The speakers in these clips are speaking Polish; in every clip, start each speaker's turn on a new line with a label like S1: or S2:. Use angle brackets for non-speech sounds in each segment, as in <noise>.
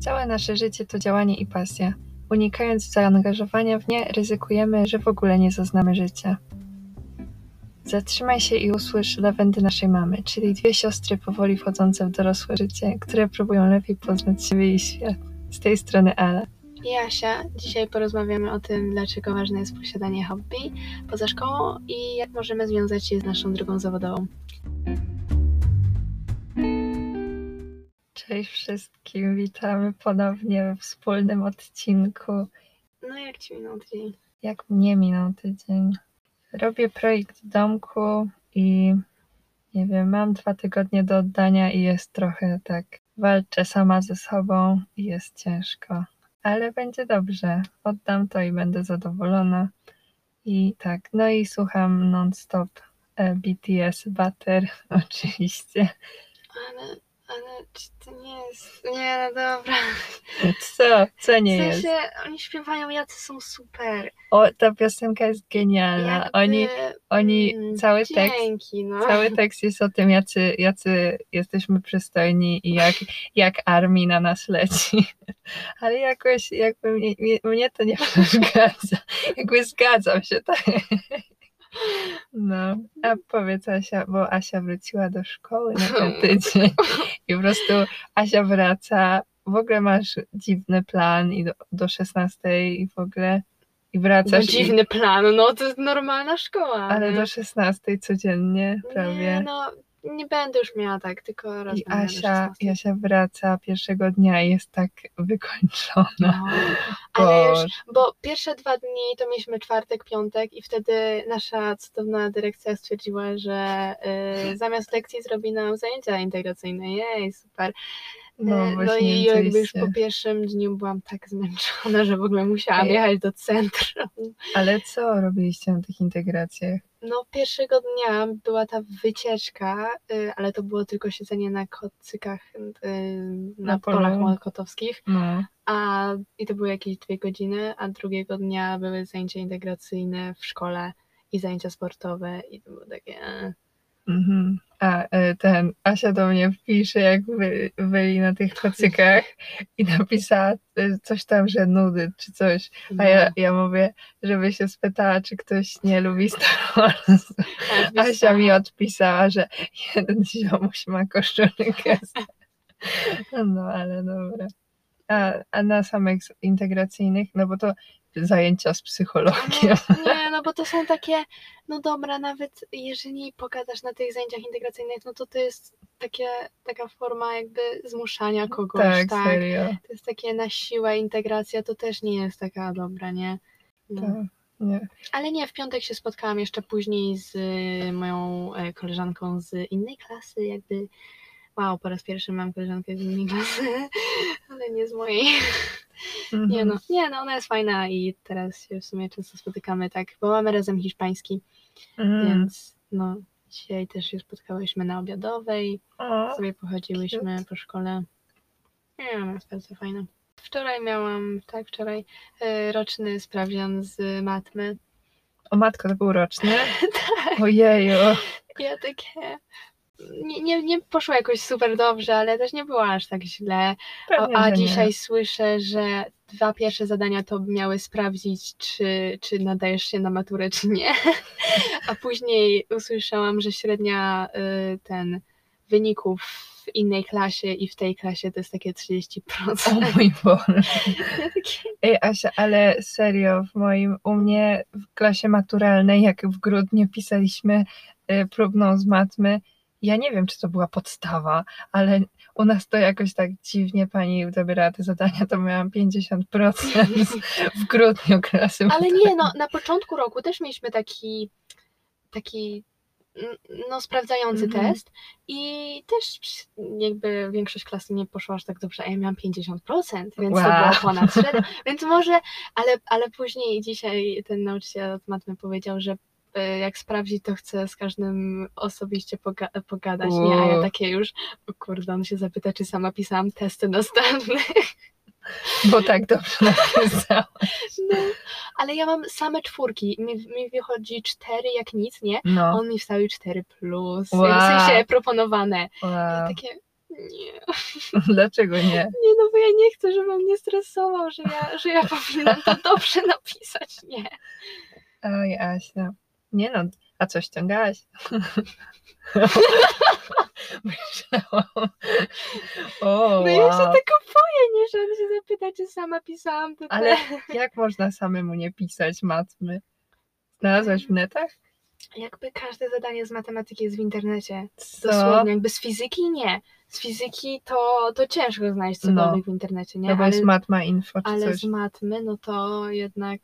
S1: Całe nasze życie to działanie i pasja. Unikając zaangażowania w nie, ryzykujemy, że w ogóle nie zaznamy życia. Zatrzymaj się i usłysz lawendy naszej mamy, czyli dwie siostry powoli wchodzące w dorosłe życie, które próbują lepiej poznać siebie i świat. Z tej strony Ala.
S2: I Asia. Dzisiaj porozmawiamy o tym, dlaczego ważne jest posiadanie hobby poza szkołą i jak możemy związać je z naszą drogą zawodową.
S1: Cześć wszystkim, witamy ponownie w wspólnym odcinku.
S2: No jak ci minął tydzień?
S1: Jak mnie minął tydzień? Robię projekt w domku i nie wiem, mam dwa tygodnie do oddania i jest trochę tak, walczę sama ze sobą i jest ciężko, ale będzie dobrze. Oddam to i będę zadowolona. I tak, no i słucham non-stop e, BTS Butter, <laughs> oczywiście.
S2: Ale, ale czy to nie jest... Nie, no dobra.
S1: Co? Co nie
S2: w
S1: jest?
S2: sensie, oni śpiewają, jacy są super.
S1: O, ta piosenka jest genialna.
S2: Jakby,
S1: Oni, oni
S2: mm,
S1: cały tekst,
S2: Dzięki, no.
S1: cały tekst jest o tym, jacy, jacy jesteśmy przystojni i jak, jak armii na nas leci. <laughs> Ale jakoś jakby mnie, mnie, mnie to nie <laughs> przeszkadza. Jakby zgadzam się, tak. No, a powiedz Asia, bo Asia wróciła do szkoły na ten <laughs> tydzień i po prostu Asia wraca, w ogóle masz dziwny plan i do, do 16 i w ogóle i
S2: No,
S1: wracasz i,
S2: dziwny plan, no to jest normalna szkoła.
S1: ale
S2: nie?
S1: do 16 codziennie prawie.
S2: Nie, no nie będę już miała tak, tylko raz
S1: I Asia,
S2: 16.
S1: i Asia wraca pierwszego dnia i jest tak wykończona.
S2: No, <laughs> ale już, bo pierwsze dwa dni to mieliśmy czwartek, piątek i wtedy nasza cudowna dyrekcja stwierdziła, że y, zamiast lekcji zrobi nam zajęcia integracyjne. Jej, super.
S1: No,
S2: Y, no i jakby już po pierwszym dniu byłam tak zmęczona, że w ogóle musiałam jechać do centrum.
S1: Ale co robiliście na tych integracjach?
S2: No, pierwszego dnia była ta wycieczka, y, ale to było tylko siedzenie na kocykach y, na,
S1: Na
S2: polach mokotowskich,
S1: No.
S2: a i to były jakieś dwie godziny, a drugiego dnia były zajęcia integracyjne w szkole i zajęcia sportowe i to było takie...
S1: Mhm. A e, ten Asia do mnie pisze, jak by, byli na tych kocykach i napisała e, coś tam, że nudy czy coś. A ja,
S2: no.
S1: ja mówię, żeby się spytała, czy ktoś nie lubi Star Wars. <laughs>
S2: A
S1: Asia mi odpisała, że jeden ziomuś ma koszulkę. <laughs> No ale dobra. A, a na samych integracyjnych, no bo to zajęcia z psychologiem.
S2: No, nie, no bo to są takie, no dobra, nawet jeżeli pogadasz na tych zajęciach integracyjnych, no to to jest takie, taka forma jakby zmuszania kogoś,
S1: Tak,
S2: tak?
S1: serio.
S2: To jest takie na siłę integracja, to też nie jest taka dobra, nie? No.
S1: Tak, nie.
S2: Ale nie, w piątek się spotkałam jeszcze później z y, moją e, koleżanką z innej klasy, jakby wow, po raz pierwszy mam koleżankę z innej klasy, ale nie z mojej. Nie
S1: Mhm.
S2: no, nie no, ona jest fajna i teraz się w sumie często spotykamy tak, bo mamy razem hiszpański,
S1: Mhm.
S2: więc no, dzisiaj też się spotkałyśmy na obiadowej,
S1: O,
S2: sobie pochodziłyśmy po szkole. Nie no, jest bardzo fajna. Wczoraj miałam, tak, wczoraj e, roczny sprawdzian z matmy.
S1: o matko, to był roczny? <laughs>
S2: Tak.
S1: Ojeju.
S2: Ja takie. Nie, nie, nie poszło jakoś super dobrze, ale też nie było aż tak źle. A,
S1: Pewnie,
S2: a
S1: że nie.
S2: dzisiaj słyszę, że dwa pierwsze zadania to miały sprawdzić, czy, czy nadajesz się na maturę, czy nie. <laughs> A później usłyszałam, że średnia y, ten wyników w innej klasie i w tej klasie to jest takie 30%.
S1: O mój Boże. Ej, Asia, ale serio, w moim, u mnie w klasie maturalnej, jak w grudniu pisaliśmy y, próbną z matmy, ja nie wiem, czy to była podstawa, ale u nas to jakoś tak dziwnie pani dobierała te zadania, to miałam 50% <laughs> w grudniu klasy.
S2: Ale nie, no na początku roku też mieliśmy taki, taki no sprawdzający
S1: Mhm.
S2: test i też jakby większość klasy nie poszła aż tak dobrze, a ja miałam 50%, więc to
S1: Wow.
S2: było ponad średnio, <laughs> więc może, ale, ale później dzisiaj ten nauczyciel od matmy powiedział, że jak sprawdzi, to chce z każdym osobiście poga- pogadać, nie? A ja takie już, o kurde, on się zapyta, czy sama pisałam testy następne.
S1: Bo tak dobrze napisała.
S2: No, ale ja mam same czwórki. Mi, mi wychodzi cztery jak nic, nie?
S1: No,
S2: On mi wstawił cztery plus.
S1: Wow.
S2: W sensie proponowane. Ja
S1: wow.
S2: takie, Nie. <laughs>
S1: Dlaczego nie?
S2: Nie, no bo ja nie chcę, żeby on mnie stresował, że ja, że ja powinnam to <laughs> dobrze napisać. Nie.
S1: Oj, Asia. Nie no, a co ściągałaś? Myślałam. <laughs> O,
S2: No ja się tego boję, nie, że on się zapyta, czy sama pisałam
S1: Ale <laughs> jak można samemu nie pisać matmy? Znalazłaś w netach?
S2: Jakby każde zadanie z matematyki jest w internecie.
S1: Co?
S2: Dosłownie, jakby z fizyki nie. Z fizyki to, to ciężko znaleźć cokolwiek w internecie, nie?
S1: No bo
S2: ale,
S1: jest matma info czy
S2: ale
S1: coś.
S2: z matmy, no to jednak...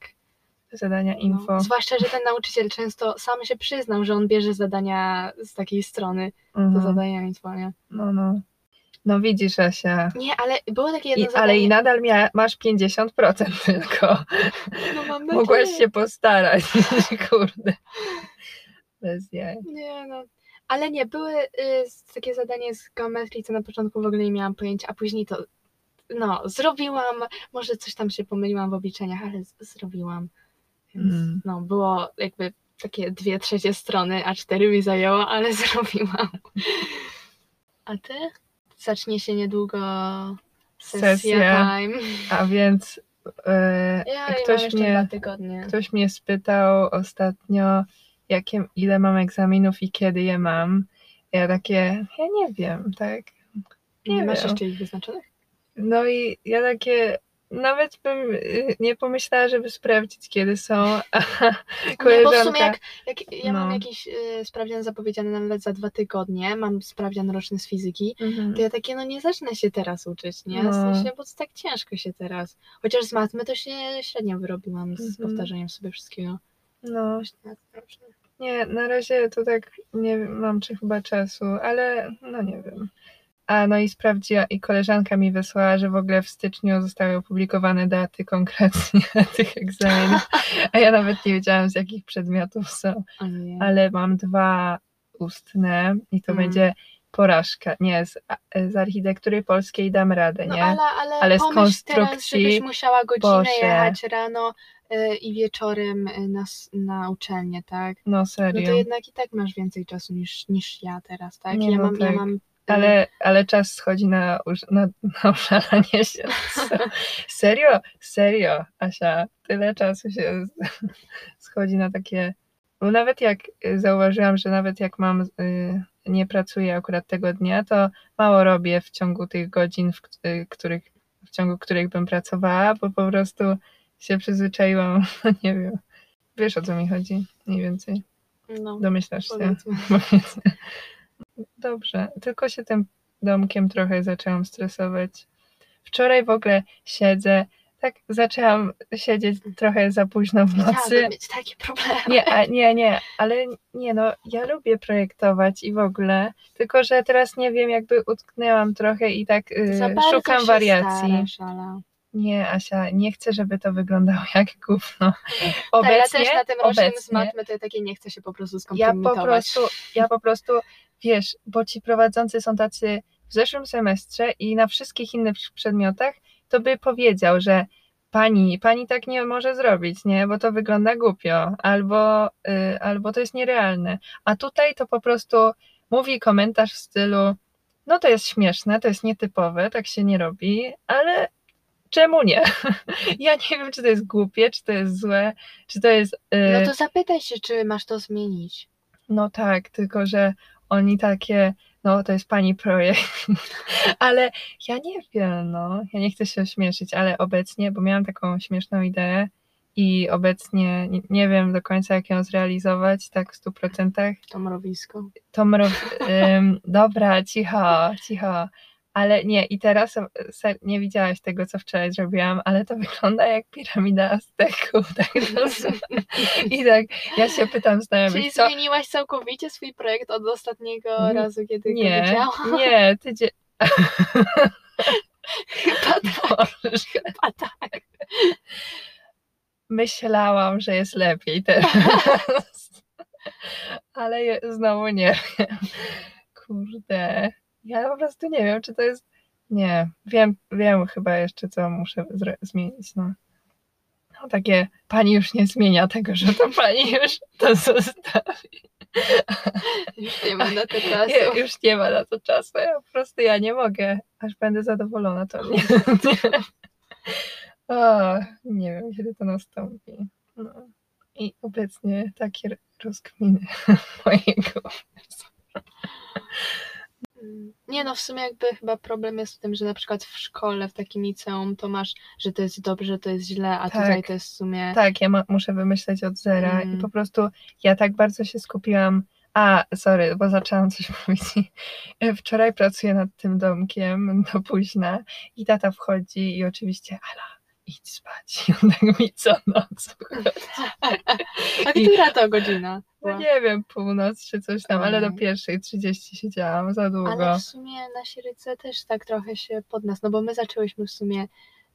S1: Zadania info.
S2: No, zwłaszcza, że ten nauczyciel często sam się przyznał, że on bierze zadania z takiej strony, to
S1: Mhm.
S2: zadania info, nie?
S1: No, no. No widzisz, Asia.
S2: Nie, ale było takie jedno
S1: I,
S2: zadanie...
S1: ale i nadal mia, masz 50% <laughs> tylko.
S2: No mam
S1: Mogłaś
S2: nadzieję.
S1: się postarać. <laughs> Kurde. Bez jaj.
S2: Nie, no. Ale nie, były y, takie zadanie z geometrii, co na początku w ogóle nie miałam pojęcia, a później to, no, zrobiłam, może coś tam się pomyliłam w obliczeniach, ale z- zrobiłam. Więc,
S1: Mm.
S2: no, było jakby takie dwie trzecie strony, a cztery mi zajęło, ale <laughs> zrobiłam. A ty? Zacznie się niedługo sesja,
S1: Sesja.
S2: time.
S1: A więc e,
S2: Ja ktoś
S1: mnie, ktoś mnie spytał ostatnio, jakie, ile mam egzaminów i kiedy je mam. Ja takie, ja nie wiem, tak.
S2: Nie,
S1: nie
S2: masz jeszcze ich wyznaczonych?
S1: No i ja takie, nawet bym y, nie pomyślała, żeby sprawdzić, kiedy są.
S2: Nie, bo w sumie jak, jak ja mam
S1: No.
S2: jakiś y, sprawdzian zapowiedziany nawet za dwa tygodnie, mam sprawdzian roczny z fizyki,
S1: Mhm.
S2: to ja takie, no nie zacznę się teraz uczyć, nie? W
S1: No.
S2: sensie, bo to tak ciężko się teraz. Chociaż z matmy to się średnio wyrobiłam z
S1: Mhm.
S2: powtarzaniem sobie wszystkiego.
S1: No,
S2: roczny.
S1: nie, na razie to tak nie mam czy chyba czasu, ale no nie wiem. A no i sprawdziła, i koleżanka mi wysłała, że w ogóle w styczniu zostały opublikowane daty konkretnie <laughs> tych egzaminów, a ja nawet nie wiedziałam z jakich przedmiotów są. Ale mam dwa ustne i to
S2: Mm.
S1: będzie porażka. Nie, z, z architektury polskiej dam radę,
S2: No
S1: nie?
S2: ale, ale,
S1: Ale z
S2: teraz,
S1: konstrukcji,
S2: żebyś musiała godzinę
S1: Boże.
S2: jechać rano y, i wieczorem y, na, na uczelnię, tak?
S1: No
S2: No to
S1: serio.
S2: jednak i tak masz więcej czasu niż, niż ja teraz, tak?
S1: Nie,
S2: ja,
S1: no
S2: mam, ja
S1: tak.
S2: mam y,
S1: Ale, ale czas schodzi na, na, na uszalanie się. <laughs> Serio? Serio, Asia. Tyle czasu się schodzi na takie... Bo nawet jak y, zauważyłam, że nawet jak mam, y, nie pracuję akurat tego dnia, to mało robię w ciągu tych godzin, w y, których, w ciągu których bym pracowała, bo po prostu się przyzwyczaiłam, <laughs> nie wiem. Wiesz o co mi chodzi, mniej więcej.
S2: No,
S1: Domyślasz się.
S2: powiedzmy. <laughs>
S1: Dobrze, tylko się tym domkiem trochę zaczęłam stresować. Wczoraj w ogóle siedzę, tak zaczęłam siedzieć trochę za późno w nocy.
S2: Mieć takie problemy.
S1: Nie, a, nie, nie, ale nie no, ja lubię projektować i w ogóle, tylko że teraz nie wiem, jakby utknęłam trochę i tak y, szukam wariacji.
S2: Starasz.
S1: Nie, Asia, nie chcę, żeby to wyglądało <laughs> jak gówno.
S2: Tak,
S1: Obecnie,
S2: ja też na tym rocznym z matmy to ja takie nie chcę się po prostu
S1: ja
S2: skompromitować.
S1: po prostu, ja po prostu, wiesz, bo ci prowadzący są tacy w zeszłym semestrze i na wszystkich innych przedmiotach, to by powiedział, że pani, pani tak nie może zrobić, nie, bo to wygląda głupio, albo, y, albo to jest nierealne. A tutaj to po prostu mówi komentarz w stylu, no to jest śmieszne, to jest nietypowe, tak się nie robi, ale czemu nie? <laughs> Ja nie wiem, czy to jest głupie, czy to jest złe, czy to jest... y,
S2: No to zapytaj się, czy masz to zmienić.
S1: no tak, tylko że oni takie, no to jest pani projekt, <laughs> ale ja nie wiem, no, ja nie chcę się ośmieszyć, ale obecnie, bo miałam taką śmieszną ideę i obecnie nie, nie wiem do końca jak ją zrealizować, tak w stu procentach,
S2: To mrowisko.
S1: to mrow... ym, dobra, cicho, cicho, ale nie, i teraz ser, nie widziałaś tego, co wczoraj zrobiłam, ale to <laughs> wygląda jak piramida Azteków, tak. <laughs> I tak, ja się pytam znajomych,
S2: Czyli
S1: co,
S2: zmieniłaś całkowicie swój projekt od ostatniego
S1: Nie,
S2: razu, kiedy go
S1: Nie,
S2: widziałam?
S1: nie, tydzień. <laughs>
S2: Chyba tak, chyba tak.
S1: Myślałam, że jest lepiej teraz. Ale znowu nie wiem. Kurde. Ja po prostu nie wiem, czy to jest. Nie, wiem, wiem chyba jeszcze, co muszę zmienić. No. No takie, pani już nie zmienia tego, że to <laughs> pani już to zostawi. <laughs>
S2: Już nie ma na to <laughs> czasu.
S1: Nie, już nie ma na to czasu. Ja po prostu ja nie mogę, aż będę zadowolona, to nie. nie. O, nie wiem, kiedy to nastąpi. No. I obecnie takie rozkminy mojego.
S2: Nie no, w sumie jakby chyba problem jest w tym, że na przykład w szkole, w takim liceum to masz, że to jest dobrze, to jest źle, a
S1: Tak.
S2: tutaj to jest w sumie...
S1: Tak, ja ma, muszę wymyśleć od zera
S2: Mm.
S1: i po prostu ja tak bardzo się skupiłam. A, sorry, bo zaczęłam coś <laughs> mówić. Wczoraj pracuję nad tym domkiem do późna i tata wchodzi i oczywiście, Ala, idź spać. <laughs> I on tak mi co noc
S2: A która to godzina?
S1: No nie wiem, północ czy coś tam, ale do pierwszej 30 siedziałam za długo.
S2: Ale w sumie nasi rodzice też tak trochę się pod nas, no bo my zaczęłyśmy w sumie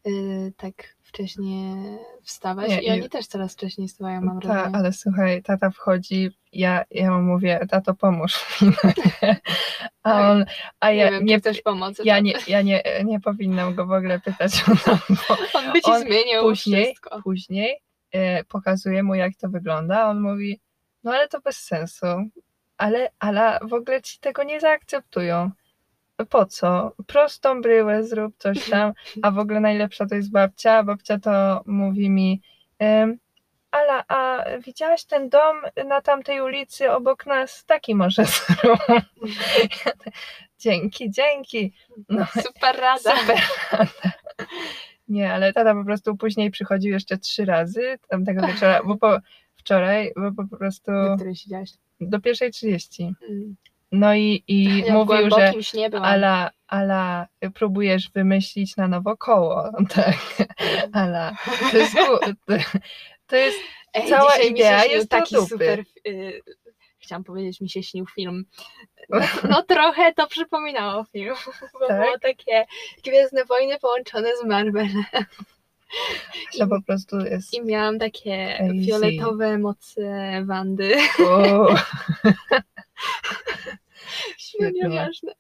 S2: y, tak wcześnie wstawać
S1: Nie,
S2: i
S1: i-
S2: oni też coraz wcześniej wstawają, mam
S1: Ta,
S2: wrażenie.
S1: ale słuchaj, tata wchodzi, ja, ja mu mówię, tato pomóż <laughs> mi. A
S2: Oj,
S1: on, a ja
S2: nie wiem,
S1: nie,
S2: pomocy.
S1: ja nie, ja nie, nie powinnam go w ogóle pytać o to, bo <laughs>
S2: On by ci
S1: on
S2: zmienił
S1: później,
S2: wszystko.
S1: później e, pokazuję mu, jak to wygląda. On mówi, no ale to bez sensu. Ale, ale w ogóle ci tego nie zaakceptują. Po co? Prostą bryłę zrób coś <laughs> tam, a w ogóle najlepsza to jest babcia. Babcia to mówi mi, Ala, a widziałaś ten dom na tamtej ulicy obok nas? Taki może <laughs> zrób. dzięki, dzięki. No,
S2: Super rada.
S1: Super. Nie, ale tata po prostu później przychodził jeszcze trzy razy tamtego wieczora, bo po, wczoraj, bo po prostu
S2: Do której siedziałaś?
S1: do pierwszej trzydzieści.
S2: Mm.
S1: No i, i
S2: Ja
S1: mówił, że. Ala, Ala, próbujesz wymyślić na nowo koło. <laughs> Tak, Ala, to jest, to jest
S2: Ej,
S1: cała idea jest do
S2: taki
S1: dupy.
S2: super. Y, chciałam powiedzieć, mi się śnił film. <laughs> No, no trochę to przypominało film, bo
S1: Tak?
S2: było takie Gwiezdne Wojny połączone z Marvelem.
S1: to po prostu jest.
S2: I miałam takie
S1: Crazy.
S2: fioletowe moce Wandy. <laughs> No
S1: Świetnie.
S2: nieważne.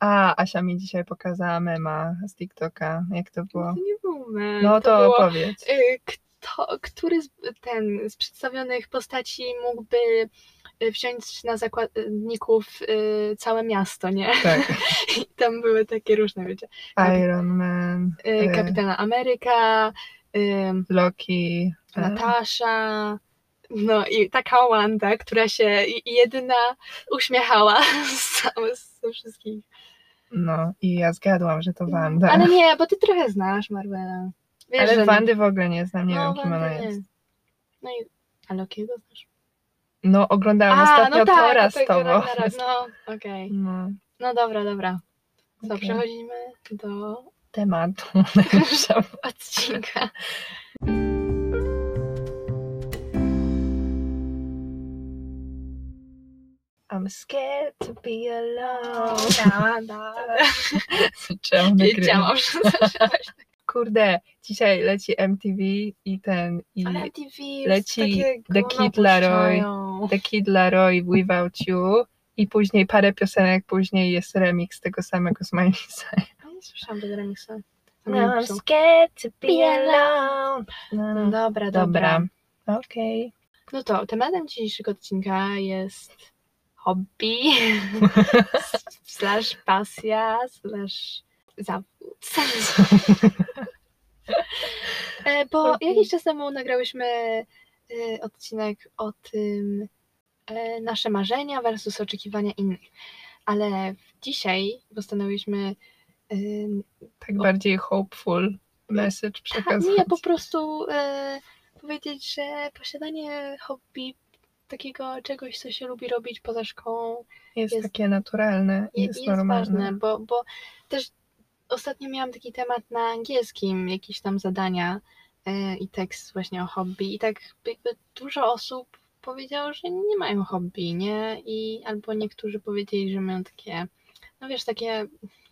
S1: A, Asia mi dzisiaj pokazała mema z TikToka, jak to było.
S2: To nie był mem,
S1: No to
S2: było,
S1: opowiedz.
S2: y, kto, który z, ten, z przedstawionych postaci mógłby wziąć na zakładników y, całe miasto, nie?
S1: Tak. <laughs>
S2: I tam były takie różne, wiecie.
S1: Iron Man,
S2: Y,
S1: Y.
S2: Kapitana Ameryka, y,
S1: Loki. e,
S2: Natasza, no i taka Wanda, która się jedyna uśmiechała <laughs> z, ze wszystkich.
S1: No i ja zgadłam, że to Wanda.
S2: Ale nie, bo ty trochę znasz Marvela. Wiesz,
S1: Ale Wandy w ogóle nie znam, nie
S2: no,
S1: wiem kim ona
S2: Wandy nie.
S1: jest.
S2: No i a Lokiego znasz?
S1: No oglądałam
S2: A,
S1: ostatnio
S2: no tak,
S1: Tora z
S2: tak,
S1: tobą.
S2: Ragnarok, No, okej.
S1: No,
S2: No dobra, dobra. Co,
S1: Okej.
S2: przechodzimy do
S1: tematu. <laughs>
S2: odcinka.
S1: I'm scared to be alone.
S2: Da, da.
S1: Zaczęłam.
S2: Wiedziałam, że zaczęłaś.
S1: Kurde, dzisiaj leci MTV i ten, i
S2: Ale MTV
S1: leci The Kid Laroi. The Kid Laroi Without You i później parę piosenek później jest remix tego samego Cyrus.
S2: No nie słyszałam tego remiksu.
S1: No, I'm scared to be alone. No,
S2: No dobra, dobra.
S1: Dobra, okej.
S2: No to tematem dzisiejszego odcinka jest hobby <laughs> slash pasja slash zawód. <laughs> E, Bo jakiś czas temu nagrałyśmy e, odcinek o tym e, nasze marzenia versus oczekiwania innych. Ale dzisiaj postanowiliśmy
S1: Tak bardziej hopeful message
S2: tak,
S1: przekazać.
S2: nie po prostu powiedzieć, że posiadanie hobby takiego czegoś, co się lubi robić poza szkołą
S1: jest,
S2: jest-
S1: takie naturalne jest,
S2: jest
S1: normalne.
S2: ważne, bo, bo też ostatnio miałam taki temat na angielskim, jakieś tam zadania e, i tekst właśnie o hobby i tak jakby dużo osób powiedziało, że nie mają hobby, nie? I albo niektórzy powiedzieli, że mają takie, no wiesz, takie,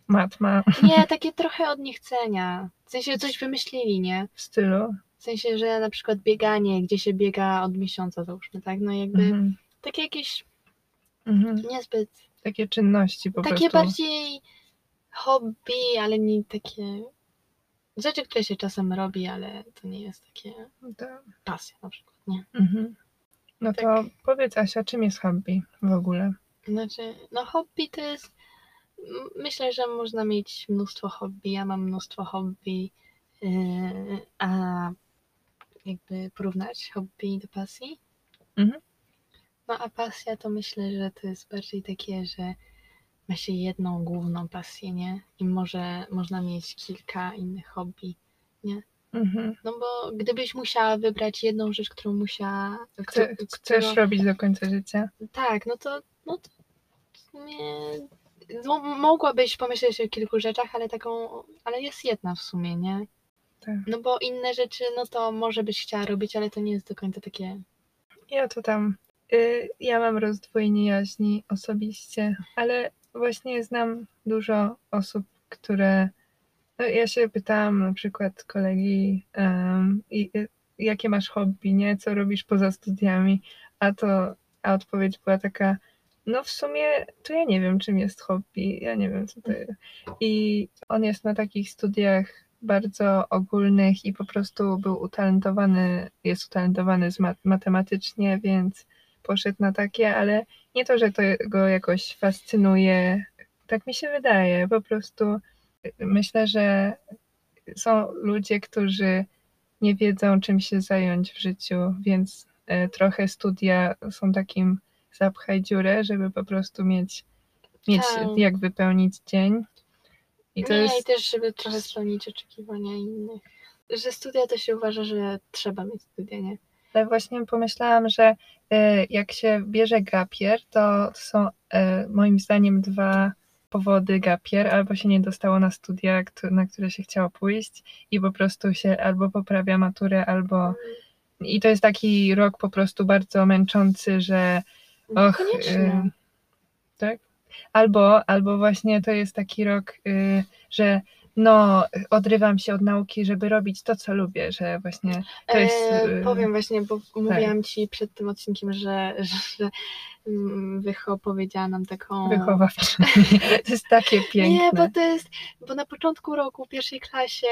S1: Matma
S2: nie, <laughs> takie trochę od niechcenia. W sensie coś wymyślili, nie?
S1: w stylu.
S2: W sensie, że na przykład bieganie, gdzie się biega od miesiąca, załóżmy, tak? No jakby
S1: Mhm.
S2: takie jakieś
S1: Mhm.
S2: niezbyt
S1: Takie czynności po
S2: takie
S1: prostu.
S2: bardziej hobby, ale nie takie rzeczy, które się czasem robi, ale to nie jest takie
S1: To,
S2: pasja na przykład, nie?
S1: mhm. No
S2: Tak.
S1: to powiedz Asia, czym jest hobby w ogóle?
S2: Znaczy, no hobby to jest. Myślę, że można mieć mnóstwo hobby. Ja mam mnóstwo hobby, yy, a jakby porównać hobby do pasji.
S1: Mhm.
S2: No a pasja to myślę, że to jest bardziej takie, że ma się jedną główną pasję, nie? I może można mieć kilka innych hobby.
S1: Mhm.
S2: No bo gdybyś musiała wybrać jedną rzecz, którą musiała.
S1: Chce,
S2: którą-
S1: chcesz robić do końca życia?
S2: Tak, no to, no to sumie no, mogłabyś pomyśleć o kilku rzeczach, ale taką, ale jest jedna w sumie, nie?
S1: Tak.
S2: No bo inne rzeczy, no to może byś chciała robić, ale to nie jest do końca takie.
S1: Ja to tam. Y, ja mam rozdwojenie jaźni osobiście, ale właśnie znam dużo osób, które. No, ja się pytałam na przykład kolegi, em, i, jakie masz hobby, nie? Co robisz poza studiami? A to a odpowiedź była taka. No w sumie to ja nie wiem, czym jest hobby. Ja nie wiem, co to jest. I on jest na takich studiach bardzo ogólnych i po prostu był utalentowany, jest utalentowany matematycznie, więc poszedł na takie, ale nie to, że to go jakoś fascynuje. Tak mi się wydaje. Po prostu myślę, że są ludzie, którzy nie wiedzą, czym się zająć w życiu, więc e, trochę studia są takim zapchaj dziurę, żeby po prostu mieć, mieć
S2: Tak.
S1: jak wypełnić dzień. I to
S2: nie,
S1: jest
S2: i też, żeby trochę spełnić oczekiwania innych. Że studia to się uważa, że trzeba mieć studia, nie?
S1: Ale właśnie pomyślałam, że e, jak się bierze gapier, to, są e, moim zdaniem dwa powody gapier. Albo się nie dostało na studia, na które się chciało pójść i po prostu się albo poprawia maturę, albo... I to jest taki rok po prostu bardzo męczący, że och...
S2: Koniecznie.
S1: e, tak? Albo, albo właśnie to jest taki rok, y, że no, odrywam się od nauki, żeby robić to, co lubię, że właśnie to jest...
S2: E,
S1: y,
S2: powiem właśnie, bo mówiłam ci przed tym odcinkiem, że, że mm, Wycho powiedziała nam taką.
S1: wychowawczyni. <laughs> To jest takie piękne.
S2: Nie, bo to jest, bo na początku roku w pierwszej klasie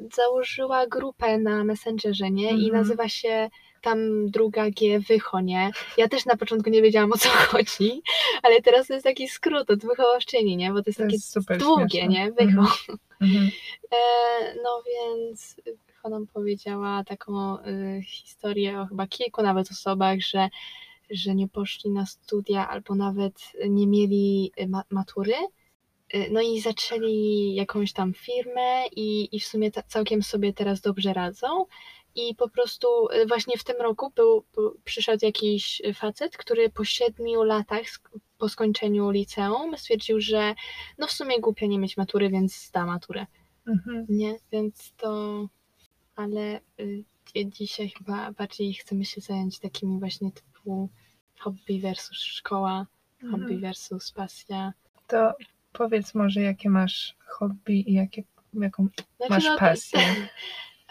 S2: y, założyła grupę na Messengerze, nie? I
S1: Mhm.
S2: nazywa się tam druga G Wycho, nie? Ja też na początku nie wiedziałam o co <laughs> chodzi, ale teraz to jest taki skrót od wychowawczyni, nie? Bo to jest
S1: To
S2: takie
S1: jest
S2: długie,
S1: śmieszne.
S2: nie? Wycho.
S1: Mhm. Mhm. <laughs>
S2: E, no więc Wycho nam powiedziała taką y, historię o chyba kilku nawet osobach, że, że nie poszli na studia albo nawet nie mieli y, ma- matury. Y, No i zaczęli jakąś tam firmę i, i w sumie ta, całkiem sobie teraz dobrze radzą. I po prostu y, właśnie w tym roku był, przyszedł jakiś facet, który po siedmiu latach po skończeniu liceum stwierdził, że no w sumie głupio nie mieć matury, więc zda maturę.
S1: Mhm.
S2: Nie, więc to. Ale y, dzi- dzisiaj chyba bardziej chcemy się zająć takimi właśnie typu hobby versus szkoła, hobby
S1: Mhm.
S2: versus pasja.
S1: To powiedz może, jakie masz hobby i jakie, jaką
S2: Znaczy,
S1: masz
S2: no, to-
S1: pasję. <laughs>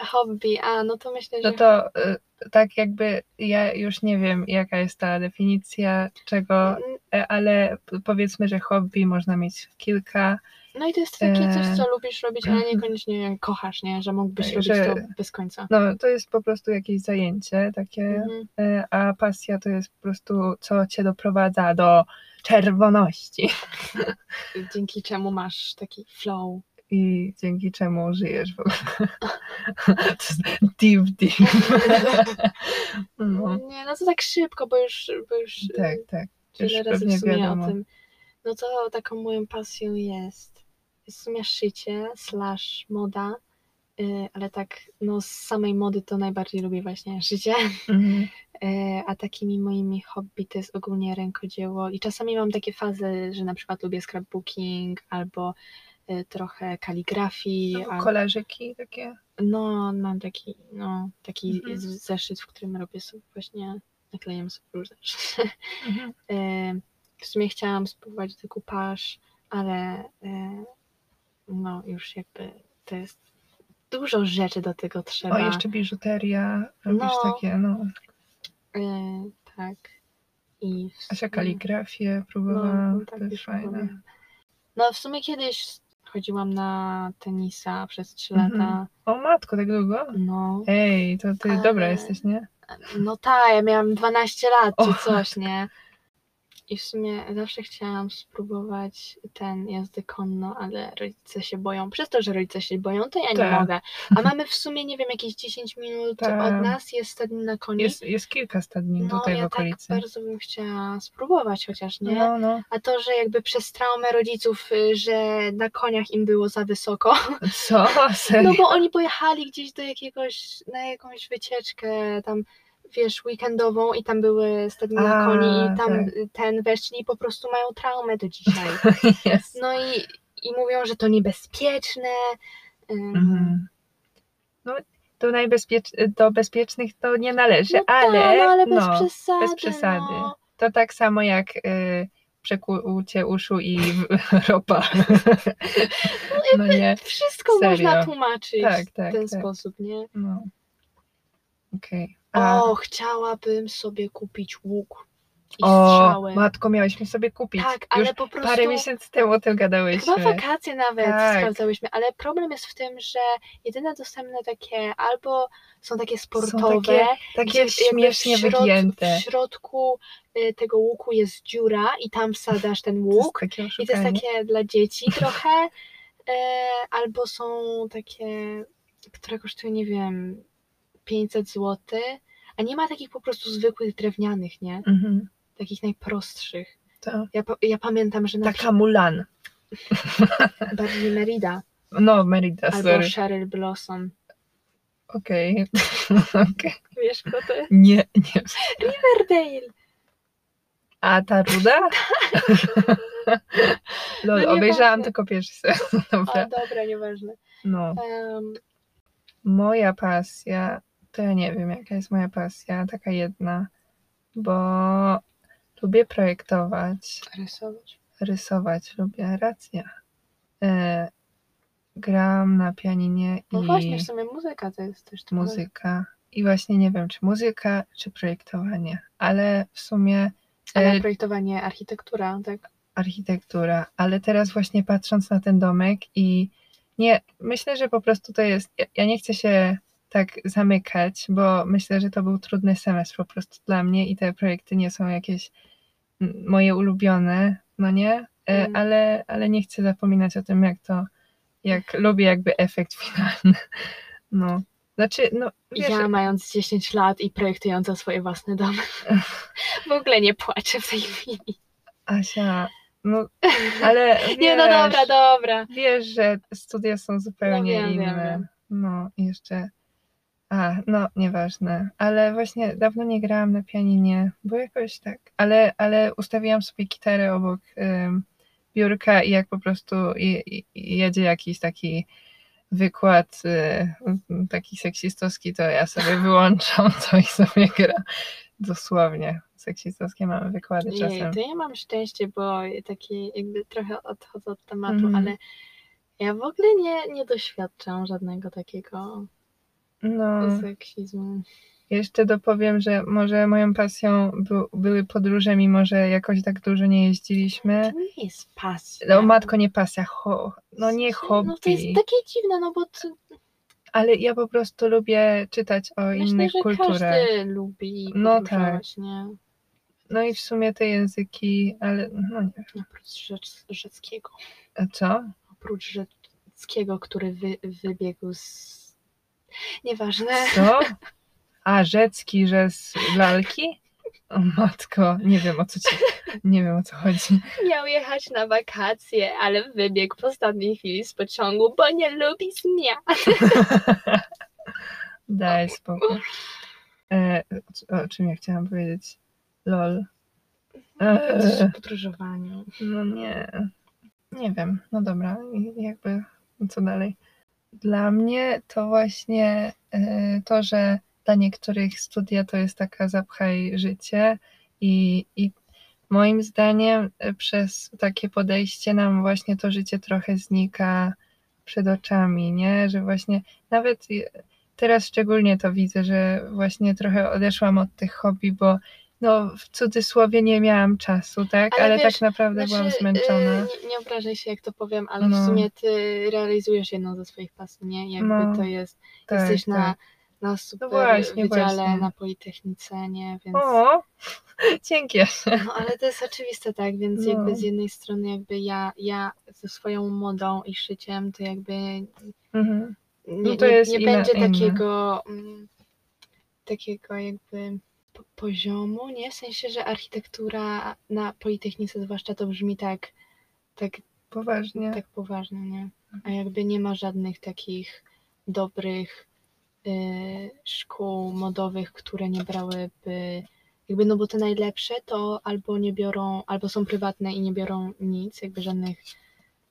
S2: Hobby, a no to myślę, że.
S1: No to y, tak jakby ja już nie wiem, jaka jest ta definicja czego,
S2: Mm,
S1: e, ale powiedzmy, że hobby można mieć kilka.
S2: No i to jest takie coś,
S1: e,
S2: co lubisz robić, ale niekoniecznie kochasz, nie? Że mógłbyś
S1: Tak,
S2: robić
S1: że-
S2: to bez końca.
S1: No to jest po prostu jakieś zajęcie takie,
S2: Mhm.
S1: e, a pasja to jest po prostu co cię doprowadza do czerwoności <laughs>
S2: Dzięki czemu masz taki flow.
S1: I dzięki czemu żyjesz w ogóle. <laughs> Deep, deep. <laughs> No,
S2: Nie, no to tak szybko, bo już, bo już y,
S1: tak, tak. Już
S2: Tyle razy
S1: pewnie
S2: w sumie
S1: wiadomo.
S2: o tym. No to taką moją pasją jest, jest w sumie szycie slash moda, y, ale tak no z samej mody to najbardziej lubię właśnie szycie,
S1: Mhm. <laughs>
S2: Y, a takimi moimi hobby to jest ogólnie rękodzieło i czasami mam takie fazy, że na przykład lubię scrapbooking albo trochę kaligrafii, al-
S1: Kolarzyki takie.
S2: no mam taki, no taki
S1: Mhm.
S2: zeszyt, w którym robię sobie właśnie, naklejam sobie różne rzeczy.
S1: Mhm.
S2: E, <laughs> W sumie chciałam spróbować dekupaż, ale e, no już jakby to jest dużo rzeczy do tego trzeba.
S1: O, jeszcze biżuteria, robisz
S2: No.
S1: takie, no.
S2: Tak. I w
S1: Asia
S2: sumie-
S1: kaligrafię
S2: no,
S1: próbowała,
S2: no, tak już
S1: fajne.
S2: próbowałam. No w sumie kiedyś chodziłam na tenisa przez 3
S1: Mhm.
S2: lata.
S1: O matko, tak długo?
S2: No,
S1: Ej, to ty
S2: Ale-
S1: dobra jesteś, nie?
S2: no tak, ja miałam 12 lat czy coś, nie? I w sumie zawsze chciałam spróbować ten jazdy konno, ale rodzice się boją. Przez to, że rodzice się boją, to ja nie
S1: Tak.
S2: mogę. A mamy w sumie, nie wiem, jakieś 10 minut
S1: Tak.
S2: od nas, jest stadion na koni.
S1: Jest, jest kilka stadnin
S2: no,
S1: tutaj w
S2: ja
S1: okolicy.
S2: tak bardzo bym chciała spróbować chociaż, nie?
S1: No, no.
S2: A to, że jakby przez traumę rodziców, y, że na koniach im było za wysoko,
S1: Co? Serio?
S2: no bo oni pojechali gdzieś do jakiegoś, na jakąś wycieczkę tam, wiesz, weekendową i tam były stadniny koni i tam
S1: tak.
S2: ten weszli i po prostu mają traumę do dzisiaj. <laughs>
S1: Jest.
S2: No i, i mówią, że to niebezpieczne.
S1: Mhm. No, do, najbezpiecz... do bezpiecznych to nie należy,
S2: no
S1: ale,
S2: tak, no, ale bez
S1: no,
S2: przesady.
S1: bez przesady.
S2: No.
S1: to tak samo jak y, przekłucie uszu i <laughs> ropa. no nie,
S2: Wszystko
S1: Serio.
S2: można tłumaczyć
S1: Tak, tak,
S2: w ten
S1: tak.
S2: sposób, nie?
S1: no. Okej. A-
S2: O, chciałabym sobie kupić łuk i
S1: O,
S2: strzały.
S1: matko, miałyśmy sobie kupić.
S2: tak, ale
S1: Już
S2: po prostu
S1: parę miesięcy temu o tym gadałyśmy.
S2: chyba wakacje nawet
S1: Tak.
S2: sprawdzałyśmy, ale problem jest w tym, że jedyne dostępne takie albo są takie
S1: Są
S2: sportowe,
S1: takie, takie
S2: gdzie
S1: śmiesznie
S2: w, środ-
S1: wygięte.
S2: w środku y, tego łuku jest dziura i tam wsadzasz ten <laughs>
S1: To
S2: łuk
S1: takie
S2: i to jest takie dla dzieci <laughs> trochę, e, albo są takie, które kosztują, nie wiem, 500 zł, a nie ma takich po prostu zwykłych drewnianych, nie?
S1: Mhm.
S2: Takich najprostszych.
S1: To.
S2: Ja, ja pamiętam, że na
S1: Taka Mulan.
S2: przykład <laughs> bardziej Merida
S1: No, Merida,
S2: albo
S1: sorry.
S2: Cheryl Blossom.
S1: Okej. <laughs> Okej.
S2: Wiesz kto to jest?
S1: Nie, nie.
S2: Riverdale!
S1: A ta ruda? <laughs> Lol,
S2: No
S1: obejrzałam tylko pierwszy sezon. Dobra.
S2: dobra, nieważne.
S1: No.
S2: Um,
S1: Moja pasja, to ja nie wiem, jaka jest moja pasja, taka jedna, bo lubię projektować,
S2: rysować.
S1: rysować, lubię, racja. E, gram na pianinie
S2: No
S1: i
S2: właśnie, w sumie muzyka to jest też trochę-
S1: muzyka. I właśnie nie wiem, czy muzyka, czy projektowanie, ale w sumie
S2: Ale
S1: e,
S2: projektowanie, architektura, tak?
S1: architektura, ale teraz właśnie patrząc na ten domek i nie, myślę, że po prostu to jest, ja, ja nie chcę się tak zamykać, bo myślę, że to był trudny semestr po prostu dla mnie i te projekty nie są jakieś moje ulubione, no nie, e,
S2: Mm.
S1: ale, ale nie chcę zapominać o tym, jak to, jak lubię jakby efekt <laughs> finalny, no. Znaczy, no, wiesz,
S2: Ja mając 10 lat i projektująca swoje własne domy. <laughs> w ogóle nie płaczę w tej chwili.
S1: Asia, no, <laughs> ale
S2: Nie, no
S1: wiesz,
S2: dobra, dobra.
S1: Wiesz, że studia są zupełnie
S2: wiem, wiem,
S1: inne.
S2: wiem.
S1: No, jeszcze. A, no, nieważne. Ale właśnie dawno nie grałam na pianinie, bo jakoś tak. Ale, ale ustawiłam sobie gitarę obok ym, biurka i jak po prostu i, i, jedzie jakiś taki wykład y, taki seksistowski, to ja sobie wyłączam <laughs> to i sobie gram. Dosłownie. Seksistowskie mamy wykłady
S2: Jej,
S1: czasem.
S2: to ja mam szczęście, bo taki jakby trochę odchodzę od tematu,
S1: Mhm.
S2: ale ja w ogóle nie, nie doświadczam żadnego takiego
S1: No.
S2: seksizmu.
S1: Jeszcze dopowiem, że może moją pasją był, były podróże, mimo że jakoś tak dużo nie jeździliśmy.
S2: To nie jest pasja.
S1: No matko, nie pasja, ho, no nie hobby.
S2: No to jest takie dziwne, no bo to,
S1: Ale ja po prostu lubię czytać o
S2: myślę,
S1: innych
S2: że
S1: kulturach.
S2: każdy lubi
S1: No
S2: nie?
S1: No i w sumie te języki, ale no nie wiem.
S2: Oprócz rzec, Rzeckiego.
S1: A co?
S2: Oprócz Rzeckiego, który wy, wybiegł z... Nieważne.
S1: Co? A, rzecki, że z lalki? O matko, nie wiem o co ci, nie wiem o co chodzi.
S2: Miał jechać na wakacje, ale wybiegł w ostatniej chwili z pociągu, bo nie lubi zmian. <laughs>
S1: Daj spokój. E, o, o czym ja chciałam powiedzieć? Lol. E,
S2: podróżowaniu.
S1: no nie. Nie wiem. No dobra, jakby co dalej? Dla mnie to właśnie e, to, że dla niektórych studia to jest taka zapchaj życie i, i moim zdaniem e, przez takie podejście nam właśnie to życie trochę znika przed oczami, nie? Że właśnie nawet i- teraz szczególnie to widzę, że właśnie trochę odeszłam od tych hobby, bo no w cudzysłowie nie miałam czasu, tak?
S2: Ale
S1: Ale,
S2: wiesz,
S1: tak naprawdę byłam
S2: Znaczy,
S1: zmęczona.
S2: y, nie, nie obrażaj się, jak to powiem, ale w
S1: No.
S2: sumie ty realizujesz jedną ze swoich pasji, nie? Jakby
S1: No,
S2: to jest,
S1: tak,
S2: jesteś na,
S1: tak.
S2: na super
S1: właśnie,
S2: wydziale
S1: właśnie.
S2: na Politechnice, nie? Więc,
S1: O, <laughs> dzięki.
S2: no ale to jest oczywiste, tak? Więc
S1: No.
S2: jakby z jednej strony jakby ja, ja ze swoją modą i szyciem to jakby
S1: Mhm.
S2: nie,
S1: to
S2: nie,
S1: jest
S2: nie
S1: inne-
S2: będzie takiego mm, takiego jakby poziomu, nie? W sensie, że architektura na Politechnice zwłaszcza to brzmi tak, tak
S1: Poważnie.
S2: tak poważnie, nie? A jakby nie ma żadnych takich dobrych y, szkół modowych, które nie brałyby, jakby, no bo te najlepsze to albo nie biorą, albo są prywatne i nie biorą nic, jakby żadnych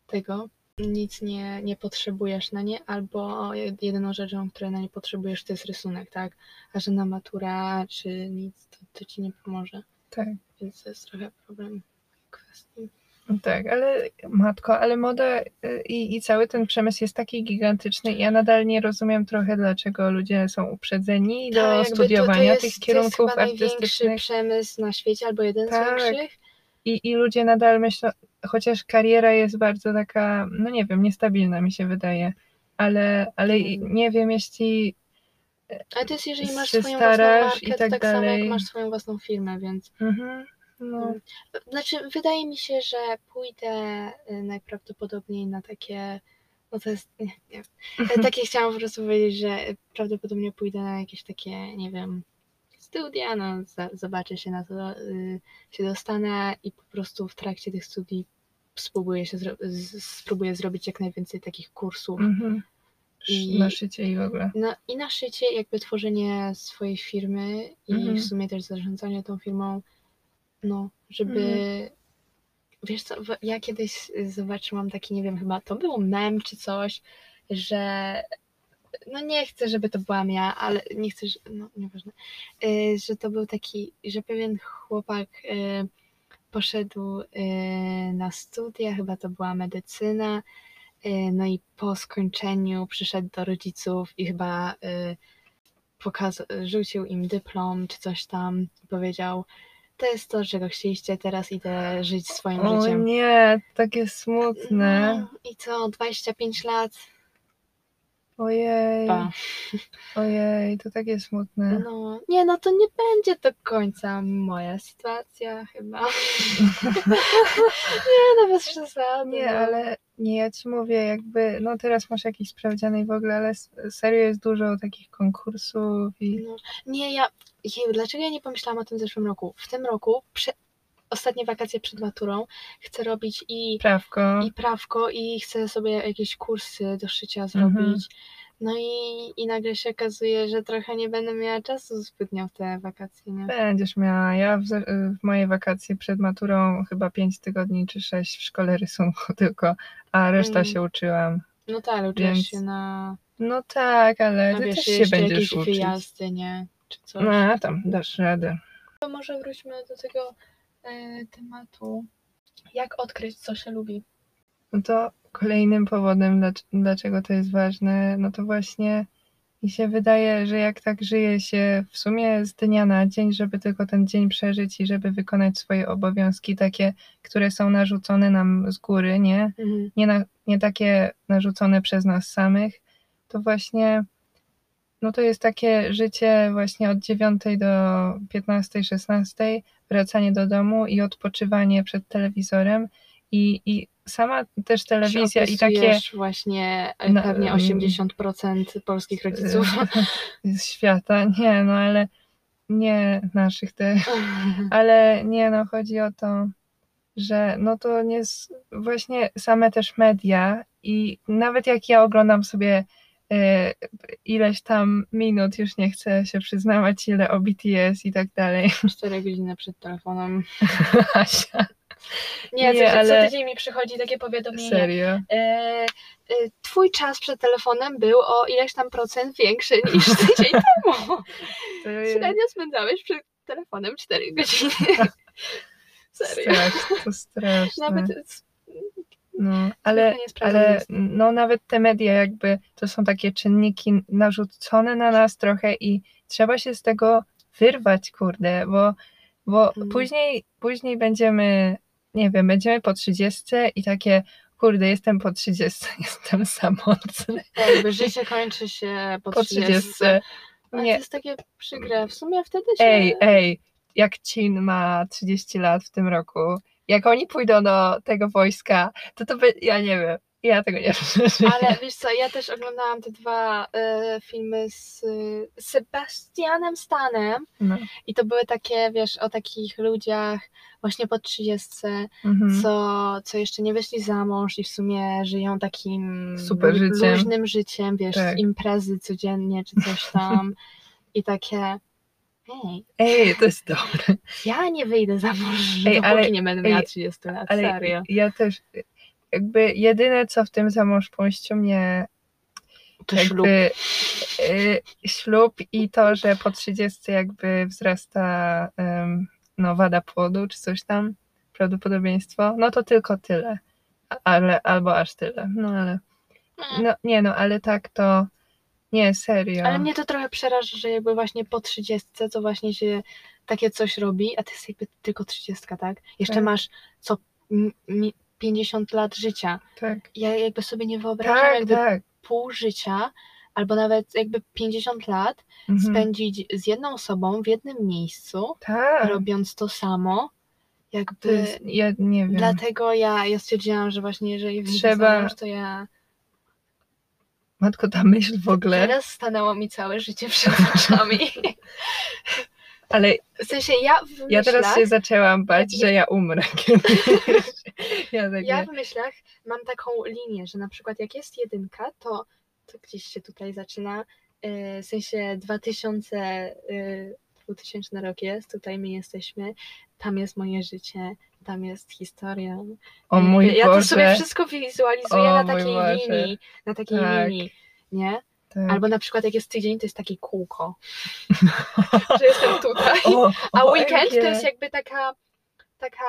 S2: tego, nic nie, nie potrzebujesz na nie, albo jed- jedyną rzeczą, której na nie potrzebujesz, to jest rysunek, tak? A że na matura czy nic, to, to ci nie pomoże.
S1: Tak.
S2: Więc to jest trochę problem kwestii.
S1: Tak, ale matko, ale moda y, i, i cały ten przemysł jest taki gigantyczny i ja nadal nie rozumiem trochę, dlaczego ludzie są uprzedzeni do
S2: Tak, jakby to- to
S1: studiowania
S2: jest-
S1: tych
S2: To
S1: kierunków
S2: jest chyba największy
S1: artystycznych
S2: przemysł na świecie, albo jeden
S1: Tak.
S2: z większych.
S1: i, i ludzie nadal myślą, chociaż kariera jest bardzo taka, no nie wiem, niestabilna mi się wydaje, ale, ale
S2: Mm.
S1: nie wiem, jeśli
S2: Ale to jest, jeżeli masz swoją własną markę,
S1: tak
S2: tak samo jak masz swoją własną firmę, więc...
S1: mhm, no,
S2: Mm. Znaczy, wydaje mi się, że pójdę y, najprawdopodobniej na takie... No to jest... Nie, nie. E, Takie chciałam po prostu powiedzieć, że prawdopodobnie pójdę na jakieś takie, nie wiem, studia, no zobaczę się na to, y, się dostanę i po prostu w trakcie tych studii spróbuję, się zro- spróbuję zrobić jak najwięcej takich kursów
S1: mhm.
S2: I-
S1: na szycie i w ogóle.
S2: No i na szczycie jakby tworzenie swojej firmy i
S1: Mhm.
S2: w sumie też zarządzanie tą firmą, no, żeby...
S1: Mhm.
S2: Wiesz co, ja kiedyś zobaczyłam taki, nie wiem, chyba to był mem czy coś, że no nie chcę, żeby to byłam ja, ale nie chcę, że- no nieważne, y, że to był taki, że pewien chłopak y, poszedł y, na studia, chyba to była medycyna, y, no i po skończeniu przyszedł do rodziców i chyba y, pokaz- rzucił im dyplom czy coś tam powiedział, to jest to, czego chcieliście, teraz idę żyć swoim
S1: O
S2: życiem.
S1: nie, takie smutne.
S2: No, I co, 25 lat?
S1: Ojej,
S2: Pa.
S1: ojej, to takie smutne.
S2: No, nie, no to nie będzie do końca moja sytuacja chyba. <laughs> nie, no bez przesady.
S1: Nie,
S2: no.
S1: ale nie, ja ci mówię, jakby, no teraz masz jakiś sprawdziany i w ogóle, ale serio jest dużo takich konkursów i
S2: No, nie, ja. Dlaczego ja nie pomyślałam o tym w zeszłym roku? W tym roku, prze, ostatnie wakacje przed maturą, chcę robić i,
S1: prawko.
S2: i prawko, i chcę sobie jakieś kursy do szycia
S1: Mhm.
S2: zrobić. No i, i nagle się okazuje, że trochę nie będę miała czasu zbytnio w te wakacje, nie?
S1: Będziesz miała. Ja w, w moje wakacje przed maturą chyba 5 tygodni czy 6 w szkole rysunku <laughs> tylko, a reszta
S2: Mm.
S1: się uczyłam.
S2: No tak, ale uczyłaś
S1: Więc
S2: się na,
S1: No tak, ale
S2: na
S1: ty
S2: wiesz,
S1: też się będziesz
S2: jakieś
S1: uczyć.
S2: wyjazdy, nie? Czy coś.
S1: No, tam dasz radę.
S2: To może wróćmy do tego tematu. Jak odkryć, co się lubi?
S1: No to kolejnym powodem, dlac- dlaczego to jest ważne, no to właśnie mi się wydaje, że jak tak żyje się w sumie z dnia na dzień, żeby tylko ten dzień przeżyć i żeby wykonać swoje obowiązki, takie, które są narzucone nam z góry, nie?
S2: Mhm.
S1: Nie, na, nie takie narzucone przez nas samych, to właśnie no to jest takie życie właśnie od 9 do 15, 16, wracanie do domu i odpoczywanie przed telewizorem i, i sama też telewizja i takie
S2: właśnie e,
S1: Na-
S2: pewnie
S1: mm.
S2: 80% polskich rodziców. <laughs>
S1: z świata, nie no, ale nie naszych też, <laughs> ale nie no, chodzi o to, że no to nie jest właśnie same też media i nawet jak ja oglądam sobie ileś tam minut, już nie chcę się przyznawać ile o BTS i tak dalej. <laughs>
S2: 4 godziny przed telefonem.
S1: Asia,
S2: Nie,
S1: Nie,
S2: co,
S1: ale-
S2: co tydzień mi przychodzi takie powiadomienie.
S1: serio.
S2: E, e, twój czas przed telefonem był o ileś tam procent większy niż <laughs> tydzień temu.
S1: To jest
S2: Średnio spędzałeś przed telefonem 4 godziny. <laughs> Serio.
S1: straszne, to straszne.
S2: Nawet
S1: No, ale, ale no nawet te media jakby to są takie czynniki narzucone na nas trochę i trzeba się z tego wyrwać, kurde, bo Bo
S2: Mhm.
S1: później, później będziemy, nie wiem, będziemy po 30 i takie, kurde, jestem po 30, <laughs> jestem samotny.
S2: Jakby życie <laughs> kończy się po,
S1: Po
S2: 30.
S1: 30.
S2: Ale
S1: Nie.
S2: to jest takie przykre. W sumie wtedy się...
S1: Ej, ej, jak Chin ma 30 lat w tym roku, jak oni pójdą do tego wojska, to to by, ja nie wiem, ja tego nie <laughs> przeżyję.
S2: Ale wiesz co, ja też oglądałam te dwa e, filmy z y, Sebastianem Stanem
S1: No.
S2: i to były takie, wiesz, o takich ludziach właśnie po 30,
S1: Mhm.
S2: co, co jeszcze nie wyszli za mąż i w sumie żyją takim
S1: Super życiem.
S2: luźnym życiem, wiesz,
S1: Tak.
S2: imprezy codziennie czy coś tam <laughs> i takie Ej,
S1: Ej, to jest dobre.
S2: ja nie wyjdę za mąż,
S1: Ej,
S2: dopóki
S1: ale-
S2: nie będę miała
S1: ej,
S2: 30 lat,
S1: Ale
S2: serio.
S1: ja też, jakby jedyne co w tym zamążpójściu mnie
S2: To ślub.
S1: jakby y, ślub i to, że po 30 jakby wzrasta ym, no, wada płodu czy coś tam, prawdopodobieństwo, no to tylko tyle. Ale, albo aż tyle. No ale, no nie no, ale tak to nie, serio.
S2: Ale mnie to trochę przeraża, że jakby właśnie po 30 to właśnie się takie coś robi, a to jest jakby tylko 30, tak? Jeszcze
S1: Tak.
S2: masz co mi- 50 lat życia.
S1: Tak,
S2: Ja jakby sobie nie wyobrażam
S1: tak,
S2: jakby
S1: tak.
S2: pół życia albo nawet jakby 50 lat
S1: Mhm.
S2: spędzić z jedną osobą w jednym miejscu,
S1: Tak,
S2: robiąc to samo.
S1: to
S2: Jakby
S1: jest, ja nie wiem.
S2: dlatego ja, ja stwierdziłam, że właśnie jeżeli
S1: Trzeba-
S2: to ja
S1: Matko, ta myśl w ogóle,
S2: teraz stanęło mi całe życie <laughs> przed oczami. <laughs>
S1: ale
S2: W sensie ja w
S1: ja teraz
S2: myślach-
S1: się zaczęłam bać, że ja umrę <laughs> kiedyś. Ja takie,
S2: Ja w myślach mam taką linię, że na przykład jak jest jedynka, to, to gdzieś się tutaj zaczyna, yy, w sensie 2000, yy, 2000 rok jest, tutaj my jesteśmy, tam jest moje życie, tam jest historia.
S1: o mój
S2: ja
S1: Boże.
S2: to sobie wszystko wizualizuję
S1: O
S2: na takiej linii, na takiej
S1: Tak.
S2: linii, nie?
S1: tak.
S2: Albo na przykład jak jest tydzień, to jest takie kółko, <laughs> że jestem tutaj.
S1: O,
S2: A
S1: o,
S2: weekend to jest jakby taka, taka,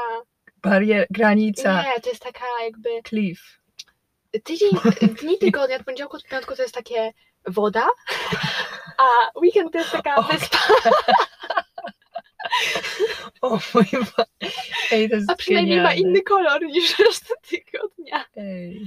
S1: Barier, granica,
S2: nie, to jest taka jakby
S1: cliff.
S2: tydzień, <laughs> dni tygodnia od poniedziałku do piątku to jest takie woda, a weekend to jest taka
S1: O,
S2: wyspa, <laughs> <laughs>
S1: O mój Boże. Ej, to jest
S2: a przynajmniej ma
S1: genialne.
S2: inny kolor niż reszta tygodnia.
S1: Ej.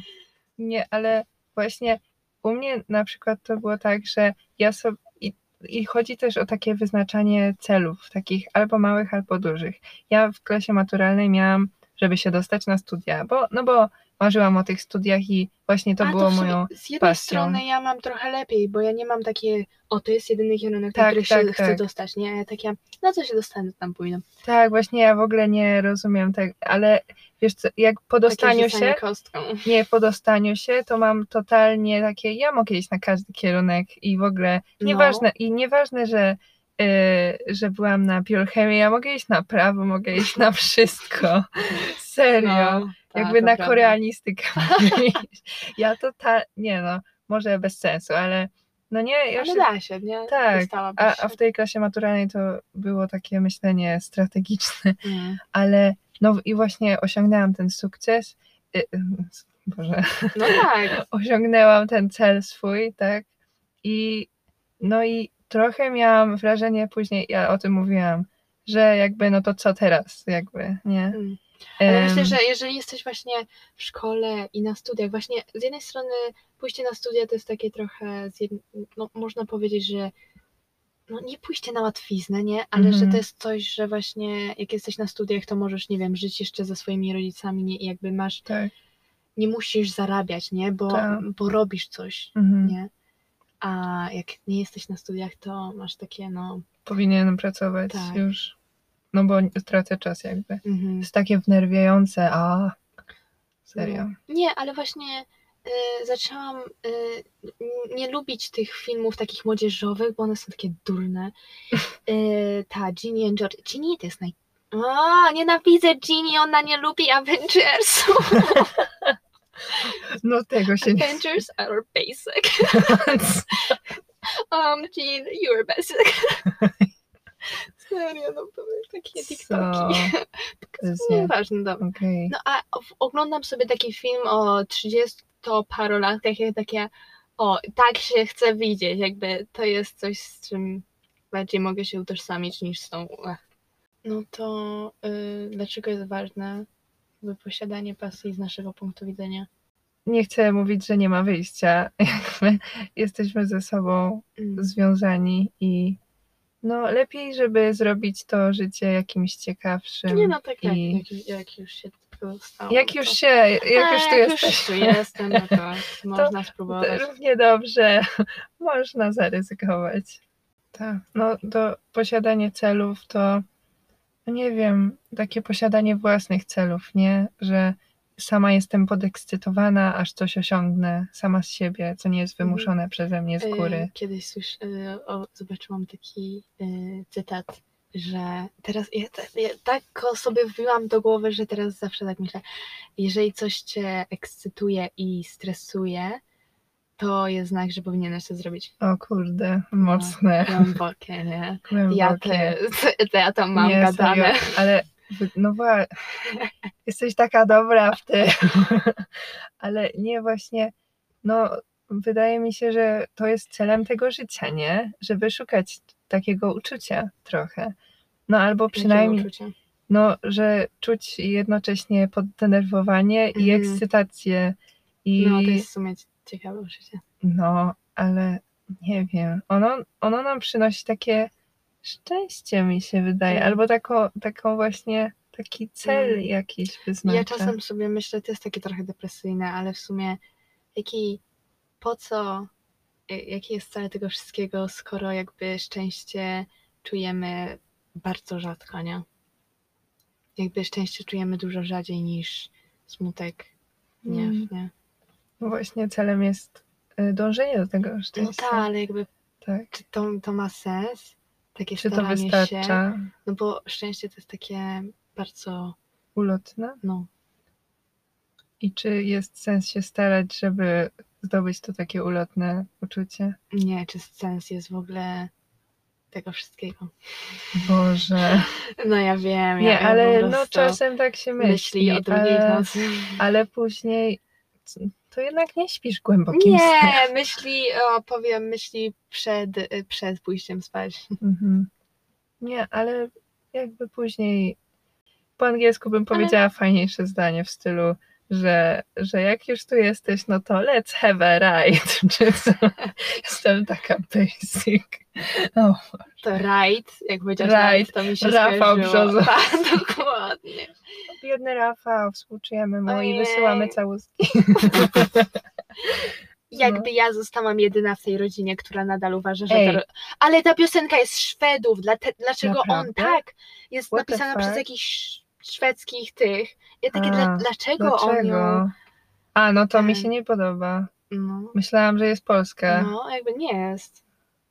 S1: Nie, ale właśnie u mnie na przykład to było tak, że ja sobie. I, I chodzi też o takie wyznaczanie celów, takich albo małych, albo dużych. Ja w klasie maturalnej miałam, żeby się dostać na studia, bo, no bo marzyłam o tych studiach i właśnie to
S2: a
S1: było
S2: w sumie
S1: moją.
S2: Z jednej
S1: pasją.
S2: strony ja mam trochę lepiej, bo ja nie mam takie, o to jest jedyny kierunek,
S1: Tak,
S2: na który
S1: tak,
S2: się chcę
S1: tak.
S2: dostać, nie? Ja takie, na co się dostanę, to tam pójdę.
S1: Tak, właśnie ja w ogóle nie rozumiem tego, ale wiesz co, jak po dostaniu się,
S2: kostką.
S1: nie po dostaniu się, to mam totalnie takie, ja mogę iść na każdy kierunek i w ogóle
S2: No.
S1: nieważne, i nieważne, że, y, że byłam na biochemię, ja mogę iść na prawo, mogę iść na wszystko. <laughs> Serio.
S2: No, tak,
S1: Jakby
S2: to
S1: na
S2: prawda.
S1: koreanistykę. <laughs> <laughs> ja to ta, nie no, może bez sensu, ale no nie, ja
S2: Ale
S1: się,
S2: da się, nie?
S1: Tak, a, a w tej klasie maturalnej to było takie myślenie strategiczne <laughs>
S2: Mm.
S1: ale no i właśnie osiągnęłam ten sukces. y, y, Boże,
S2: No tak.
S1: osiągnęłam ten cel swój, tak? I no i trochę miałam wrażenie później, ja o tym mówiłam, że jakby no to co teraz, jakby, nie?
S2: Mm. Ale myślę, że jeżeli jesteś właśnie w szkole i na studiach, właśnie z jednej strony pójście na studia to jest takie trochę, no, można powiedzieć, że no nie pójście na łatwiznę, nie? Ale że
S1: Mhm.
S2: to jest coś, że właśnie jak jesteś na studiach, to możesz, nie wiem, żyć jeszcze ze swoimi rodzicami, nie? I jakby masz,
S1: Tak.
S2: nie musisz zarabiać, nie? Bo,
S1: Tak.
S2: bo robisz coś,
S1: Mhm.
S2: nie? A jak nie jesteś na studiach, to masz takie, no...
S1: Powinienem pracować
S2: Tak.
S1: już, no bo tracę czas jakby.
S2: Mhm.
S1: Jest takie wnerwiające, a serio.
S2: No. Nie, ale właśnie y, zaczęłam y, nie lubić tych filmów takich młodzieżowych, bo one są takie durne. Y, ta Ginny and George. Ginny to jest naj... O, nienawidzę Ginny, ona nie lubi Avengersu.
S1: No tego się nie
S2: Avengers are basic. <laughs> <laughs> Um, Jean, you're basic. <laughs> Serio, no to były takie? TikToki. <laughs>
S1: To jest nie.
S2: Nieważne, dobra.
S1: Okej.
S2: No a oglądam sobie taki film o 30-parolatkach i takie, o, tak się chcę widzieć, jakby to jest coś, z czym bardziej mogę się utożsamić niż z tą No to y, dlaczego jest ważne jakby posiadanie pasji z naszego punktu widzenia?
S1: Nie chcę mówić, że nie ma wyjścia. <laughs> Jakby jesteśmy ze sobą
S2: Mm.
S1: związani i no lepiej, żeby zrobić to życie jakimś ciekawszym.
S2: Nie no tak jak,
S1: i-
S2: jak, już- jak już się to stało.
S1: Jak już
S2: to...
S1: się, jak
S2: A,
S1: już tu
S2: jak
S1: jesteś,
S2: już tu jestem, no to <laughs> można spróbować.
S1: równie dobrze <laughs> można zaryzykować. Tak, no to posiadanie celów to, no nie wiem, takie posiadanie własnych celów, nie? Że sama jestem podekscytowana, aż coś osiągnę sama z siebie, co nie jest
S2: Mhm.
S1: wymuszone przeze mnie z góry.
S2: Y, Kiedyś słysz, y, o, zobaczyłam taki y, cytat, że teraz ja, ja tak sobie wbiłam do głowy, że teraz zawsze tak myślę. Jeżeli coś cię ekscytuje i stresuje, to jest znak, że powinieneś to zrobić.
S1: O kurde, mocne,
S2: Głębokie, nie? <laughs>
S1: głębokie.
S2: Ja, te, te, ja tam mam
S1: nie,
S2: gadane.
S1: serio, ale no właśnie, jesteś taka dobra w tym, <laughs> ale nie właśnie, no wydaje mi się, że to jest celem tego życia, nie? Żeby szukać takiego uczucia trochę. No albo przynajmniej, no, że czuć jednocześnie poddenerwowanie i
S2: Mhm.
S1: ekscytację i
S2: No, to jest w sumie ciekawe uczucie.
S1: no, ale nie wiem. Ono, ono nam przynosi takie szczęście, mi się wydaje,
S2: Mm.
S1: albo taką, taką właśnie taki cel
S2: Mm.
S1: jakiś wyznacza.
S2: Ja czasem sobie myślę, to jest takie trochę depresyjne, ale w sumie jaki, po co, jaki jest cel tego wszystkiego, skoro jakby szczęście czujemy bardzo rzadko, nie? Jakby szczęście czujemy dużo rzadziej niż smutek, gniew,
S1: Mm.
S2: nie?
S1: No właśnie celem jest y, dążenie do tego
S2: No
S1: szczęścia.
S2: tak, ale jakby,
S1: tak.
S2: czy to, to ma sens? Takie
S1: Czy to
S2: staranie się?
S1: wystarcza?
S2: No bo szczęście to jest takie bardzo,
S1: Ulotne?
S2: no,
S1: I czy jest sens się starać, żeby zdobyć to takie ulotne uczucie?
S2: nie, czy sens jest w ogóle tego wszystkiego.
S1: Boże. <laughs>
S2: No ja wiem,
S1: Nie,
S2: ja, ja
S1: ale
S2: po
S1: no czasem tak się myśli.
S2: myśli o drugiej
S1: ale... ale później to jednak nie śpisz głębokim snem.
S2: Nie, myśli, o, powiem, myśli przed, y, przed pójściem spać.
S1: Mhm. Nie, ale jakby później po angielsku bym powiedziała fajniejsze zdanie w stylu, że, że jak już tu jesteś, no to let's have a ride. <laughs> Jestem taka basic.
S2: To rajd, jak powiedziałeś
S1: Rajd.
S2: rajd, to mi się
S1: Rafał. Brzoza. <laughs>
S2: Tak, dokładnie.
S1: biedny Rafał, współczujemy mu i
S2: Ojej.
S1: wysyłamy całuski. <laughs>
S2: Jakby ja zostałam jedyna w tej rodzinie, która nadal uważa, że
S1: Ej.
S2: Ale ta piosenka jest Szwedów, dlaczego on
S1: Naprawdę?
S2: tak? Jest
S1: What
S2: napisana przez jakichś szwedzkich tych. Ja takie,
S1: A,
S2: dla... dlaczego, on ją...
S1: Dlaczego? A, no to mi się nie podoba.
S2: No,
S1: Myślałam, że jest polska.
S2: no, jakby nie jest.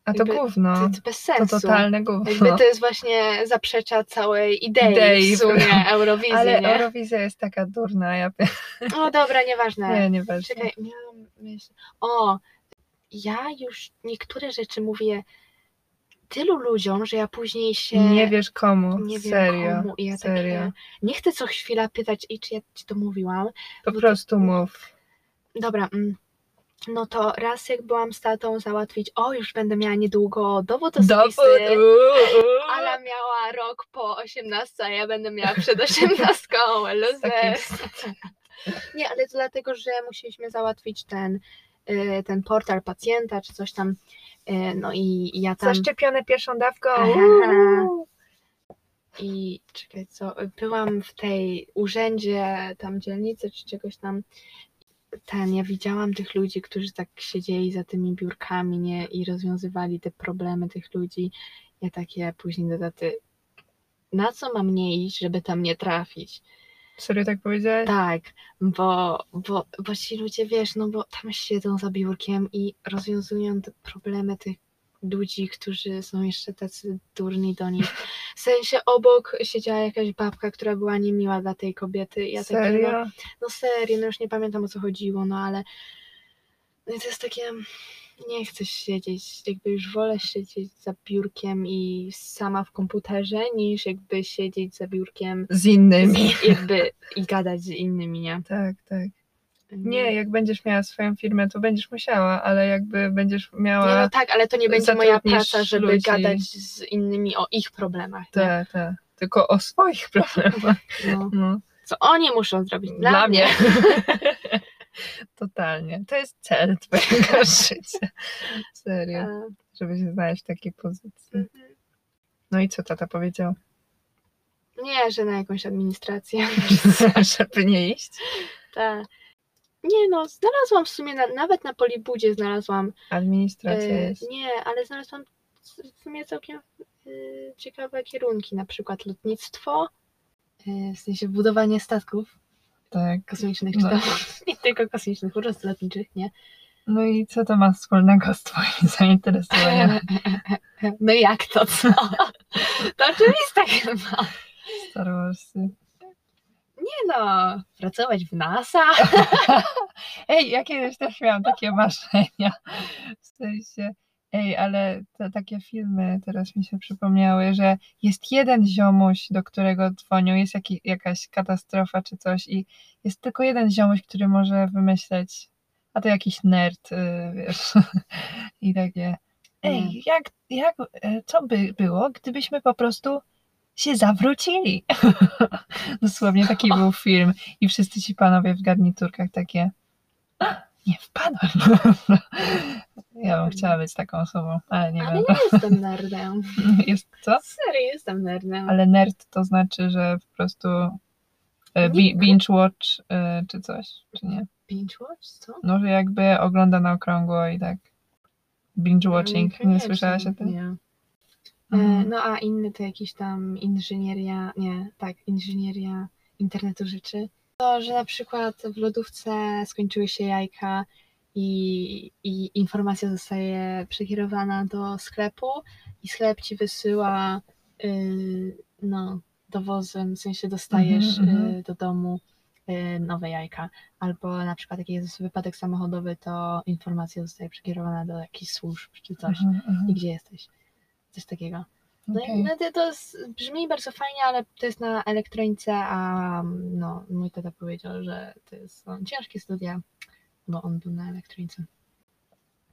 S1: A to gówno.
S2: To, to bez
S1: To
S2: sensu.
S1: totalne gówno.
S2: Jakby to jest właśnie zaprzecza całej idei,
S1: Idei,
S2: w sumie <laughs> Eurowizji,
S1: Ale
S2: nie?
S1: Eurowizja jest taka durna, ja <laughs>
S2: O dobra, nieważne.
S1: nie, nieważne.
S2: Czekaj, miałam myśl. O, ja już niektóre rzeczy mówię tylu ludziom, że ja później się
S1: Nie wiesz komu,
S2: nie wiem
S1: serio,
S2: komu i ja
S1: serio.
S2: takie, nie chcę co chwila pytać, i czy ja ci to mówiłam.
S1: Po
S2: bo to-
S1: prostu mów.
S2: Dobra, mm, no to raz jak byłam z tatą załatwić, o już będę miała niedługo dowód osobisty. Ala miała rok po 18, a ja będę miała przed 18. Luzer.
S1: Taki-
S2: Nie, ale to dlatego, że musieliśmy załatwić ten, y, ten portal pacjenta czy coś tam. Y, No i i ja tam.
S1: Zaszczepione pierwszą dawką. Uuu.
S2: I czekaj, co? Byłam w tej urzędzie tam dzielnicy czy czegoś tam. Ten, ja widziałam tych ludzi, którzy tak siedzieli za tymi biurkami, nie? I rozwiązywali te problemy tych ludzi. Ja takie później do taty, na co mam nie iść, żeby tam nie trafić?
S1: Serio tak powiedziałeś?
S2: Tak, bo, bo, bo ci ludzie, wiesz, no bo tam siedzą za biurkiem i rozwiązują te problemy tych ludzi, którzy są jeszcze tacy durni do nich. W sensie obok siedziała jakaś babka, która była niemiła dla tej kobiety. Ja takie, no,
S1: Serio?
S2: no serio, no już nie pamiętam o co chodziło, no ale no i to jest takie, nie chcę siedzieć, jakby już wolę siedzieć za biurkiem i sama w komputerze, niż jakby siedzieć za biurkiem
S1: Z innymi.
S2: z, jakby i gadać z innymi, nie?
S1: Tak, tak. Nie, jak będziesz miała swoją firmę, to będziesz musiała, ale jakby będziesz miała...
S2: Nie, no tak, ale to nie będzie moja praca, żeby
S1: ludzi.
S2: gadać z innymi o ich problemach.
S1: Tak, tak, tylko o swoich <laughs> problemach.
S2: No.
S1: No,
S2: Co oni muszą zrobić dla,
S1: dla
S2: mnie.
S1: mnie. <laughs> Totalnie. To jest cel twojego <laughs> życia. Serio.
S2: E,
S1: Żeby się znaleźć w takiej pozycji.
S2: mhm.
S1: No i co tata powiedział?
S2: Nie, że na jakąś administrację. <laughs>
S1: Żeby nie iść?
S2: Ta. Nie no, znalazłam w sumie, na, nawet na Polibudzie znalazłam,
S1: Administracja
S2: e,
S1: jest.
S2: nie, ale znalazłam w sumie całkiem e, ciekawe kierunki, na przykład lotnictwo, e, w sensie budowanie statków
S1: Tak.
S2: kosmicznych, czy tam nie tylko kosmicznych, po prostu lotniczych, nie?
S1: No i co to ma wspólnego z twoim <laughs> zainteresowaniem <laughs>
S2: No jak to co? <laughs> To oczywiste chyba.
S1: Star Warsy?
S2: Nie no, pracować w NASA.
S1: Ej, ja kiedyś też miałam takie marzenia. W sensie, ej, ale te takie filmy teraz mi się przypomniały, że jest jeden ziomuś, do którego dzwonią, jest jaki, jakaś katastrofa czy coś i jest tylko jeden ziomuś, który może wymyśleć, a to jakiś nerd, y, wiesz, <laughs> i takie, ej, jak, jak, e, co by było, gdybyśmy po prostu się zawrócili? <laughs> Dosłownie taki był film i wszyscy ci panowie w garniturkach takie "A, nie wpadłem. <laughs> Ja bym chciała być taką osobą, ale nie
S2: Ale
S1: wiem.
S2: ja jestem <laughs> nerdem.
S1: Jest co?
S2: Serio, jestem nerdem.
S1: Ale nerd to znaczy, że po prostu e, bi-
S2: Nie-
S1: binge watch e, czy coś, czy nie?
S2: Binge watch, co?
S1: No, że jakby ogląda na okrągło i tak binge watching. Nie
S2: Niekoniecznie,
S1: słyszałaś o tym?
S2: Nie. E,
S1: Mhm.
S2: No a inny to jakiś tam inżynieria, nie, tak, inżynieria internetu rzeczy. To, że na przykład w lodówce skończyły się jajka i, i informacja zostaje przekierowana do sklepu i sklep ci wysyła y, no, dowozem, w sensie dostajesz
S1: Mhm, mhm.
S2: y, do domu y, nowe jajka. Albo na przykład jak jest wypadek samochodowy, to informacja zostaje przekierowana do jakichś służb czy coś.
S1: Mhm.
S2: I gdzie jesteś? Coś takiego. No
S1: Okej.
S2: i no, to, brzmi bardzo fajnie, ale to jest na elektronice, a no, mój tata powiedział, że to jest no, ciężkie studia, bo on był na elektronice.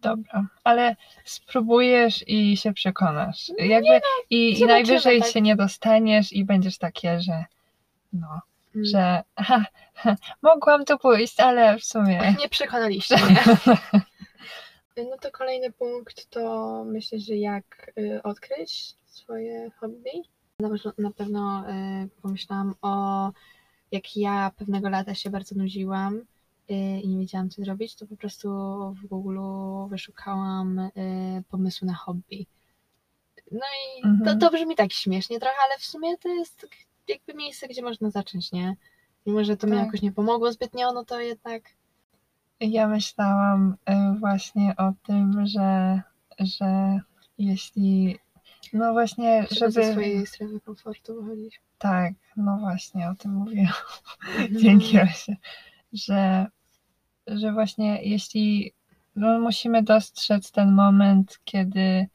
S1: Dobra, ale spróbujesz i się przekonasz. Jakby i, i
S2: zobaczymy,
S1: najwyżej
S2: tak.
S1: się nie dostaniesz i będziesz takie, że no,
S2: Mm.
S1: że ha, ha, mogłam tu pójść, ale w sumie
S2: Nie przekonaliście <laughs> mnie. <laughs> No to kolejny punkt to myślę, że jak y, odkryć swoje hobby. Na, pewno- y, pomyślałam o jak ja pewnego lata się bardzo nudziłam y, i nie wiedziałam co zrobić, to po prostu w Google wyszukałam y, pomysły na hobby. No i to,
S1: Mhm.
S2: to brzmi tak śmiesznie trochę, ale w sumie to jest jakby miejsce, gdzie można zacząć, nie? Mimo, że to mi
S1: Tak.
S2: jakoś nie pomogło zbytnio, no to jednak
S1: ja myślałam właśnie o tym, że, że jeśli no właśnie,
S2: Trzeba
S1: żeby
S2: ze swojej strefy komfortu wychodzić.
S1: tak, no właśnie o tym mówiłam. Dzięki Osie, że, że właśnie jeśli no, musimy dostrzec ten moment, kiedy,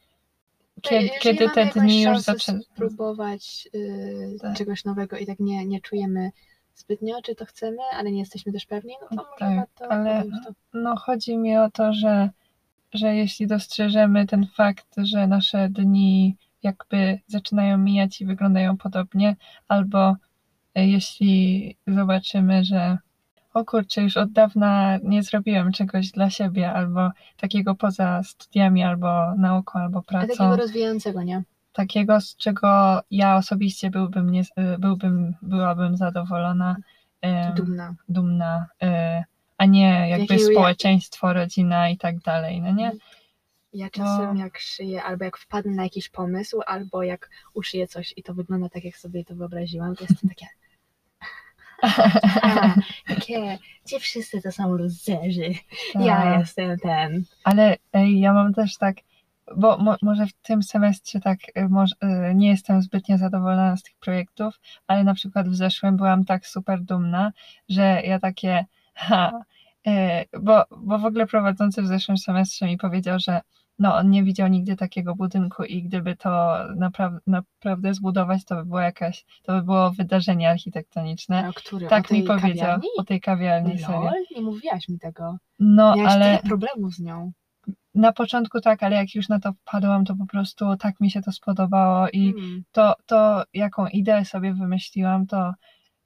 S1: kiedy,
S2: Jeżeli
S1: kiedy
S2: mamy
S1: te dni już zaczęły.
S2: spróbować y,
S1: Tak.
S2: czegoś nowego i tak nie, nie czujemy zbytnio, czy to chcemy, ale nie jesteśmy też pewni, no to może
S1: Tak,
S2: warto
S1: ale-
S2: to.
S1: No chodzi mi o to, że, że jeśli dostrzeżemy ten fakt, że nasze dni jakby zaczynają mijać i wyglądają podobnie, albo e, jeśli zobaczymy, że o kurczę, już od dawna nie zrobiłem czegoś dla siebie, albo takiego poza studiami, albo nauką, albo
S2: A
S1: pracą,
S2: takiego rozwijającego, nie?
S1: takiego, z czego ja osobiście byłbym, nie, e, byłbym byłabym zadowolona,
S2: Dumna.
S1: dumna, y, a nie jakby
S2: Jakiego ja-
S1: społeczeństwo, rodzina i tak dalej, no nie?
S2: Ja czasem
S1: Bo-
S2: jak szyję, albo jak wpadnę na jakiś pomysł, albo jak uszyję coś i to wygląda tak, jak sobie to wyobraziłam, to jestem takie... <laughs> A, takie, gdzie wszyscy to są luzerzy. Ja
S1: Tak.
S2: jestem ten.
S1: Ale ej, ja mam też tak, bo mo, może w tym semestrze tak y, y, nie jestem zbytnio zadowolona z tych projektów, ale na przykład w zeszłym byłam tak super dumna, że ja takie, ha, y, bo, bo w ogóle prowadzący w zeszłym semestrze mi powiedział, że no on nie widział nigdy takiego budynku i gdyby to napra- naprawdę zbudować, to by było jakaś, to by było wydarzenie architektoniczne.
S2: A?
S1: Tak mi powiedział
S2: kawiarni?
S1: o tej kawiarni, serio.
S2: Lol, nie mówiłaś mi tego.
S1: No,
S2: Miałaś
S1: ale
S2: tyle problemów z nią.
S1: na początku tak, ale jak już na to wpadłam, to po prostu tak mi się to spodobało i
S2: Mm.
S1: to, to jaką ideę sobie wymyśliłam, to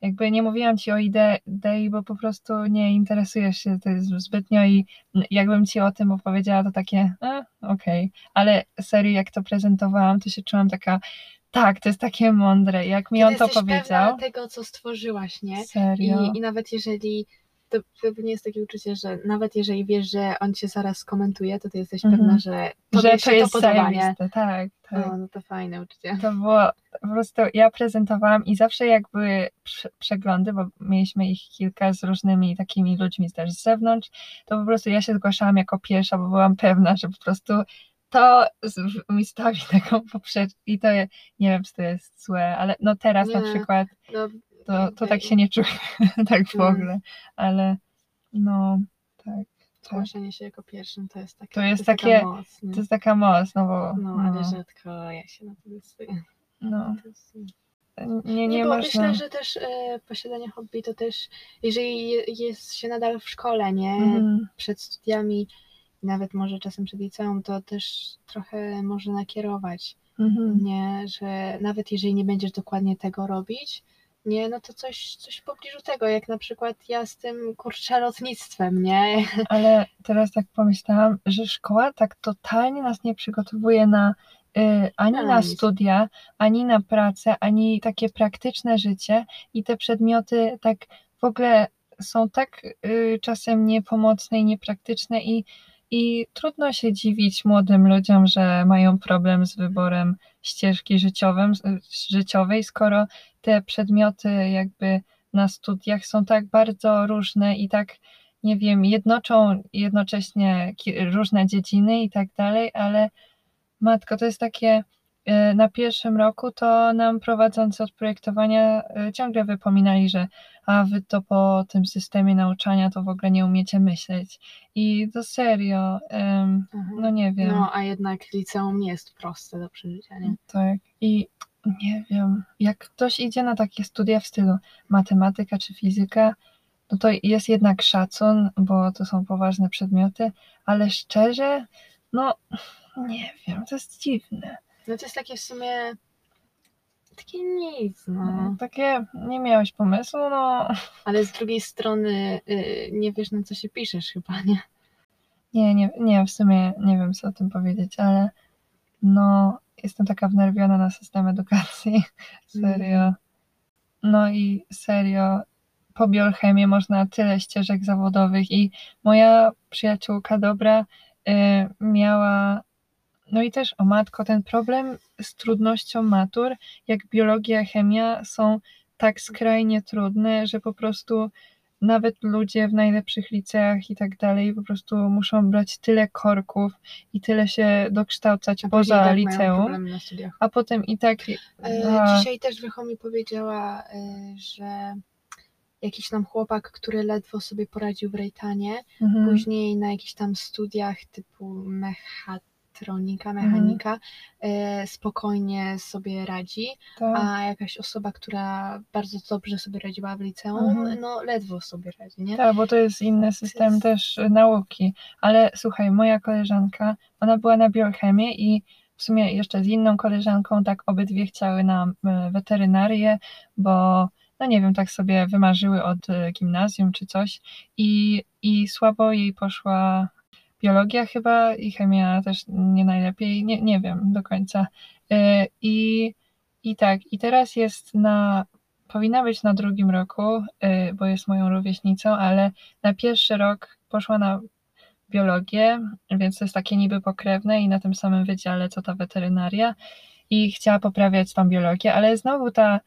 S1: jakby nie mówiłam ci o ide- idei, bo po prostu nie interesujesz się tym zbytnio i jakbym ci o tym opowiedziała, to takie, e, okej, ale serio jak to prezentowałam, to się czułam taka, tak, to jest takie mądre, jak mi
S2: Kiedy
S1: on to powiedział,
S2: pewna tego, co stworzyłaś, nie?
S1: serio,
S2: I, I nawet jeżeli, to pewnie jest takie uczucie, że nawet jeżeli wiesz, że on cię zaraz skomentuje, to ty jesteś
S1: Mhm.
S2: pewna, że
S1: że to jest
S2: to podoba, nie?
S1: zajebiste, tak, tak.
S2: No, no to fajne uczucie.
S1: To było po prostu, ja prezentowałam i zawsze jak były prze- przeglądy, bo mieliśmy ich kilka z różnymi takimi ludźmi też z zewnątrz, to po prostu ja się zgłaszałam jako pierwsza, bo byłam pewna, że po prostu to mi stawi <laughs> taką poprzeczkę i to nie wiem, czy to jest złe, ale no teraz na
S2: Nie.
S1: przykład
S2: No,
S1: to, to tak się nie czuję, <laughs> tak w
S2: No.
S1: ogóle, ale no tak, tak.
S2: zgłaszanie się jako pierwszym to jest takie,
S1: To jest
S2: taka
S1: takie-
S2: moc, nie?
S1: to jest taka moc, no bo
S2: No, ale rzadko ja się na to decyduję.
S1: no, <laughs>
S2: To jest-
S1: nie,
S2: Nie,
S1: nie
S2: bo myślę, że też e, posiadanie hobby to też, jeżeli je, jest się nadal w szkole, nie?
S1: Mhm.
S2: Przed studiami, nawet może czasem przed liceum, to też trochę może nakierować,
S1: Mhm.
S2: nie? Że nawet jeżeli nie będziesz dokładnie tego robić, nie, no to coś, coś w pobliżu tego, jak na przykład ja z tym kurczę lotnictwem, nie? <laughs>
S1: Ale teraz tak pomyślałam, że szkoła tak totalnie nas nie przygotowuje na y, ani
S2: Na
S1: na
S2: nic.
S1: studia, ani na pracę, ani takie praktyczne życie i te przedmioty tak w ogóle są tak y, czasem niepomocne i niepraktyczne i, i trudno się dziwić młodym ludziom, że mają problem z wyborem ścieżki życiowym, życiowej, skoro te przedmioty jakby na studiach są tak bardzo różne i tak nie wiem, jednoczą jednocześnie różne dziedziny i tak dalej, ale matko, to jest takie, e, na pierwszym roku to nam prowadzący od projektowania e, ciągle wypominali, że a wy to po tym systemie nauczania to w ogóle nie umiecie myśleć. I to serio, em, no nie wiem.
S2: No, a jednak liceum nie jest proste do przeżycia, nie?
S1: Tak. I nie wiem, jak ktoś idzie na takie studia w stylu matematyka czy fizyka, no to jest jednak szacun, bo to są poważne przedmioty, ale szczerze, no nie wiem, to jest dziwne.
S2: No to jest takie w sumie takie nic, no.
S1: No, takie, nie miałeś pomysłu, no
S2: Ale z drugiej strony y, nie wiesz na co się piszesz chyba, nie?
S1: nie, nie, nie, w sumie nie wiem co o tym powiedzieć, ale no jestem taka wnerwiona na system edukacji, <laughs> serio. No i serio, po biochemii można tyle ścieżek zawodowych. I moja przyjaciółka dobra y, miała, no i też o matko, ten problem z trudnością matur, jak biologia, chemia są tak skrajnie trudne, że po prostu nawet ludzie w najlepszych liceach i tak dalej po prostu muszą brać tyle korków i tyle się dokształcać
S2: A
S1: poza
S2: tak
S1: liceum, a potem i tak...
S2: E,
S1: a,
S2: dzisiaj też Wycho mi powiedziała, e, że jakiś tam chłopak, który ledwo sobie poradził w Rejtanie,
S1: mhm.
S2: później na jakichś tam studiach typu mechatronika,
S1: Mhm.
S2: mechanika, e, spokojnie sobie radzi,
S1: tak.
S2: a jakaś osoba, która bardzo dobrze sobie radziła w liceum,
S1: Mhm.
S2: no ledwo sobie radzi, nie?
S1: Tak, bo to jest inny system
S2: jest-
S1: też y, nauki. Ale słuchaj, moja koleżanka, ona była na biochemię i w sumie jeszcze z inną koleżanką, tak obydwie chciały na y, weterynarię, bo no nie wiem, tak sobie wymarzyły od gimnazjum czy coś i, i słabo jej poszła biologia chyba i chemia też nie najlepiej, nie, nie wiem do końca. Y, I, I tak, i teraz jest na, powinna być na drugim roku, y, bo jest moją rówieśnicą, ale na pierwszy rok poszła na biologię, więc to jest takie niby pokrewne i na tym samym wydziale co ta weterynaria i chciała poprawiać tą biologię, ale znowu ta,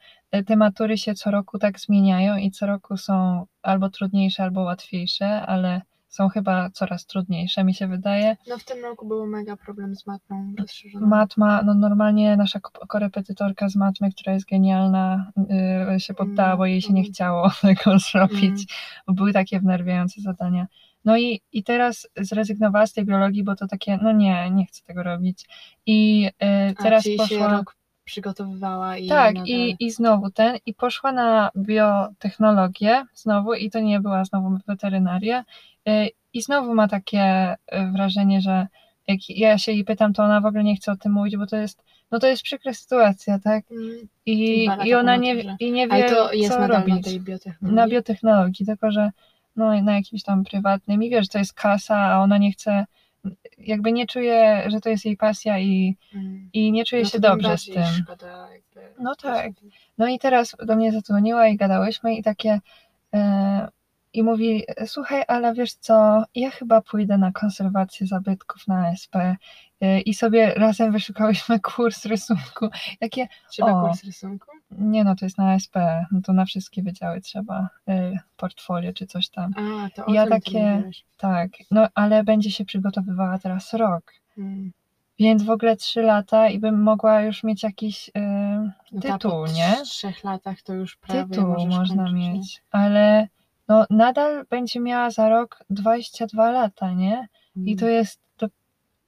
S1: te matury się co roku tak zmieniają i co roku są albo trudniejsze, albo łatwiejsze, ale są chyba coraz trudniejsze, mi się wydaje.
S2: No w tym roku był mega problem z matmą rozszerzoną.
S1: Matma, no normalnie nasza ko- korepetytorka z matmy, która jest genialna, yy, się poddała, bo jej się nie
S2: Mm.
S1: chciało <laughs> tego zrobić,
S2: Mm.
S1: bo były takie wnerwiające zadania. No i, i teraz zrezygnowała z tej biologii, bo to takie, no nie, nie chcę tego robić. I yy,
S2: A,
S1: teraz
S2: czyli
S1: poszła...
S2: rok przygotowywała i
S1: Tak,
S2: nadal...
S1: i, i znowu ten, i poszła na biotechnologię znowu, i to nie była znowu weterynaria. Y, I znowu ma takie y, wrażenie, że jak ja się jej pytam, to ona w ogóle nie chce o tym mówić, bo to jest, no to jest przykra sytuacja, tak?
S2: Mm.
S1: I, i ona nie, i nie wie,
S2: Ale to jest
S1: co
S2: nadal
S1: robić.
S2: na tej biotechnologii.
S1: na biotechnologii, tylko że no, na jakimś tam prywatnym i wiesz, to jest kasa, a ona nie chce, jakby nie czuje, że to jest jej pasja i,
S2: Mm.
S1: i nie czuje
S2: No
S1: się dobrze z tym.
S2: Szkoda jakby
S1: No tak. No i teraz do mnie zadzwoniła i gadałyśmy i takie e, i mówi, słuchaj, ale wiesz co, ja chyba pójdę na konserwację zabytków na SP e, i sobie razem wyszukałyśmy <laughs> kurs rysunku. Jakie,
S2: Trzeba
S1: O.
S2: kurs rysunku?
S1: nie no, to jest na SP, no to na wszystkie wydziały trzeba e, portfolio czy coś tam.
S2: A, to o
S1: Ja takie-. Tak, no ale będzie się przygotowywała teraz rok.
S2: Mm.
S1: Więc w ogóle trzy lata i bym mogła już mieć jakiś e,
S2: No ta,
S1: tytuł,
S2: po
S1: nie?
S2: trzech latach to już prawie
S1: Tytuł można
S2: kończyć, nie?
S1: mieć, ale no nadal będzie miała za rok 22 lata, nie? I to
S2: Mm.
S1: jest to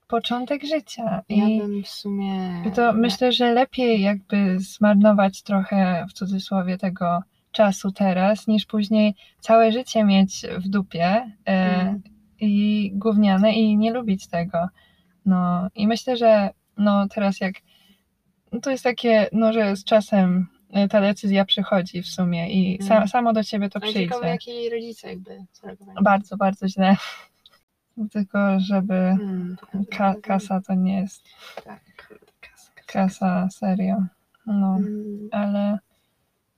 S1: początek życia.
S2: Ja
S1: I,
S2: bym w sumie...
S1: i to myślę, że lepiej jakby zmarnować trochę w cudzysłowie tego czasu teraz, niż później całe życie mieć w dupie e,
S2: Mm.
S1: i gówniane i nie lubić tego. No i myślę, że no teraz jak no to jest takie, no że z czasem ta decyzja przychodzi w sumie i sa,
S2: Mm.
S1: samo do ciebie to
S2: Ale ciekawe,
S1: przyjdzie.
S2: jak jej rodzice jakby zareagowali.
S1: Bardzo, bardzo źle. <laughs> Tylko żeby
S2: Mm,
S1: ka, kasa to nie jest
S2: Tak, kasa, kasa.
S1: kasa, serio. No,
S2: Mm,
S1: ale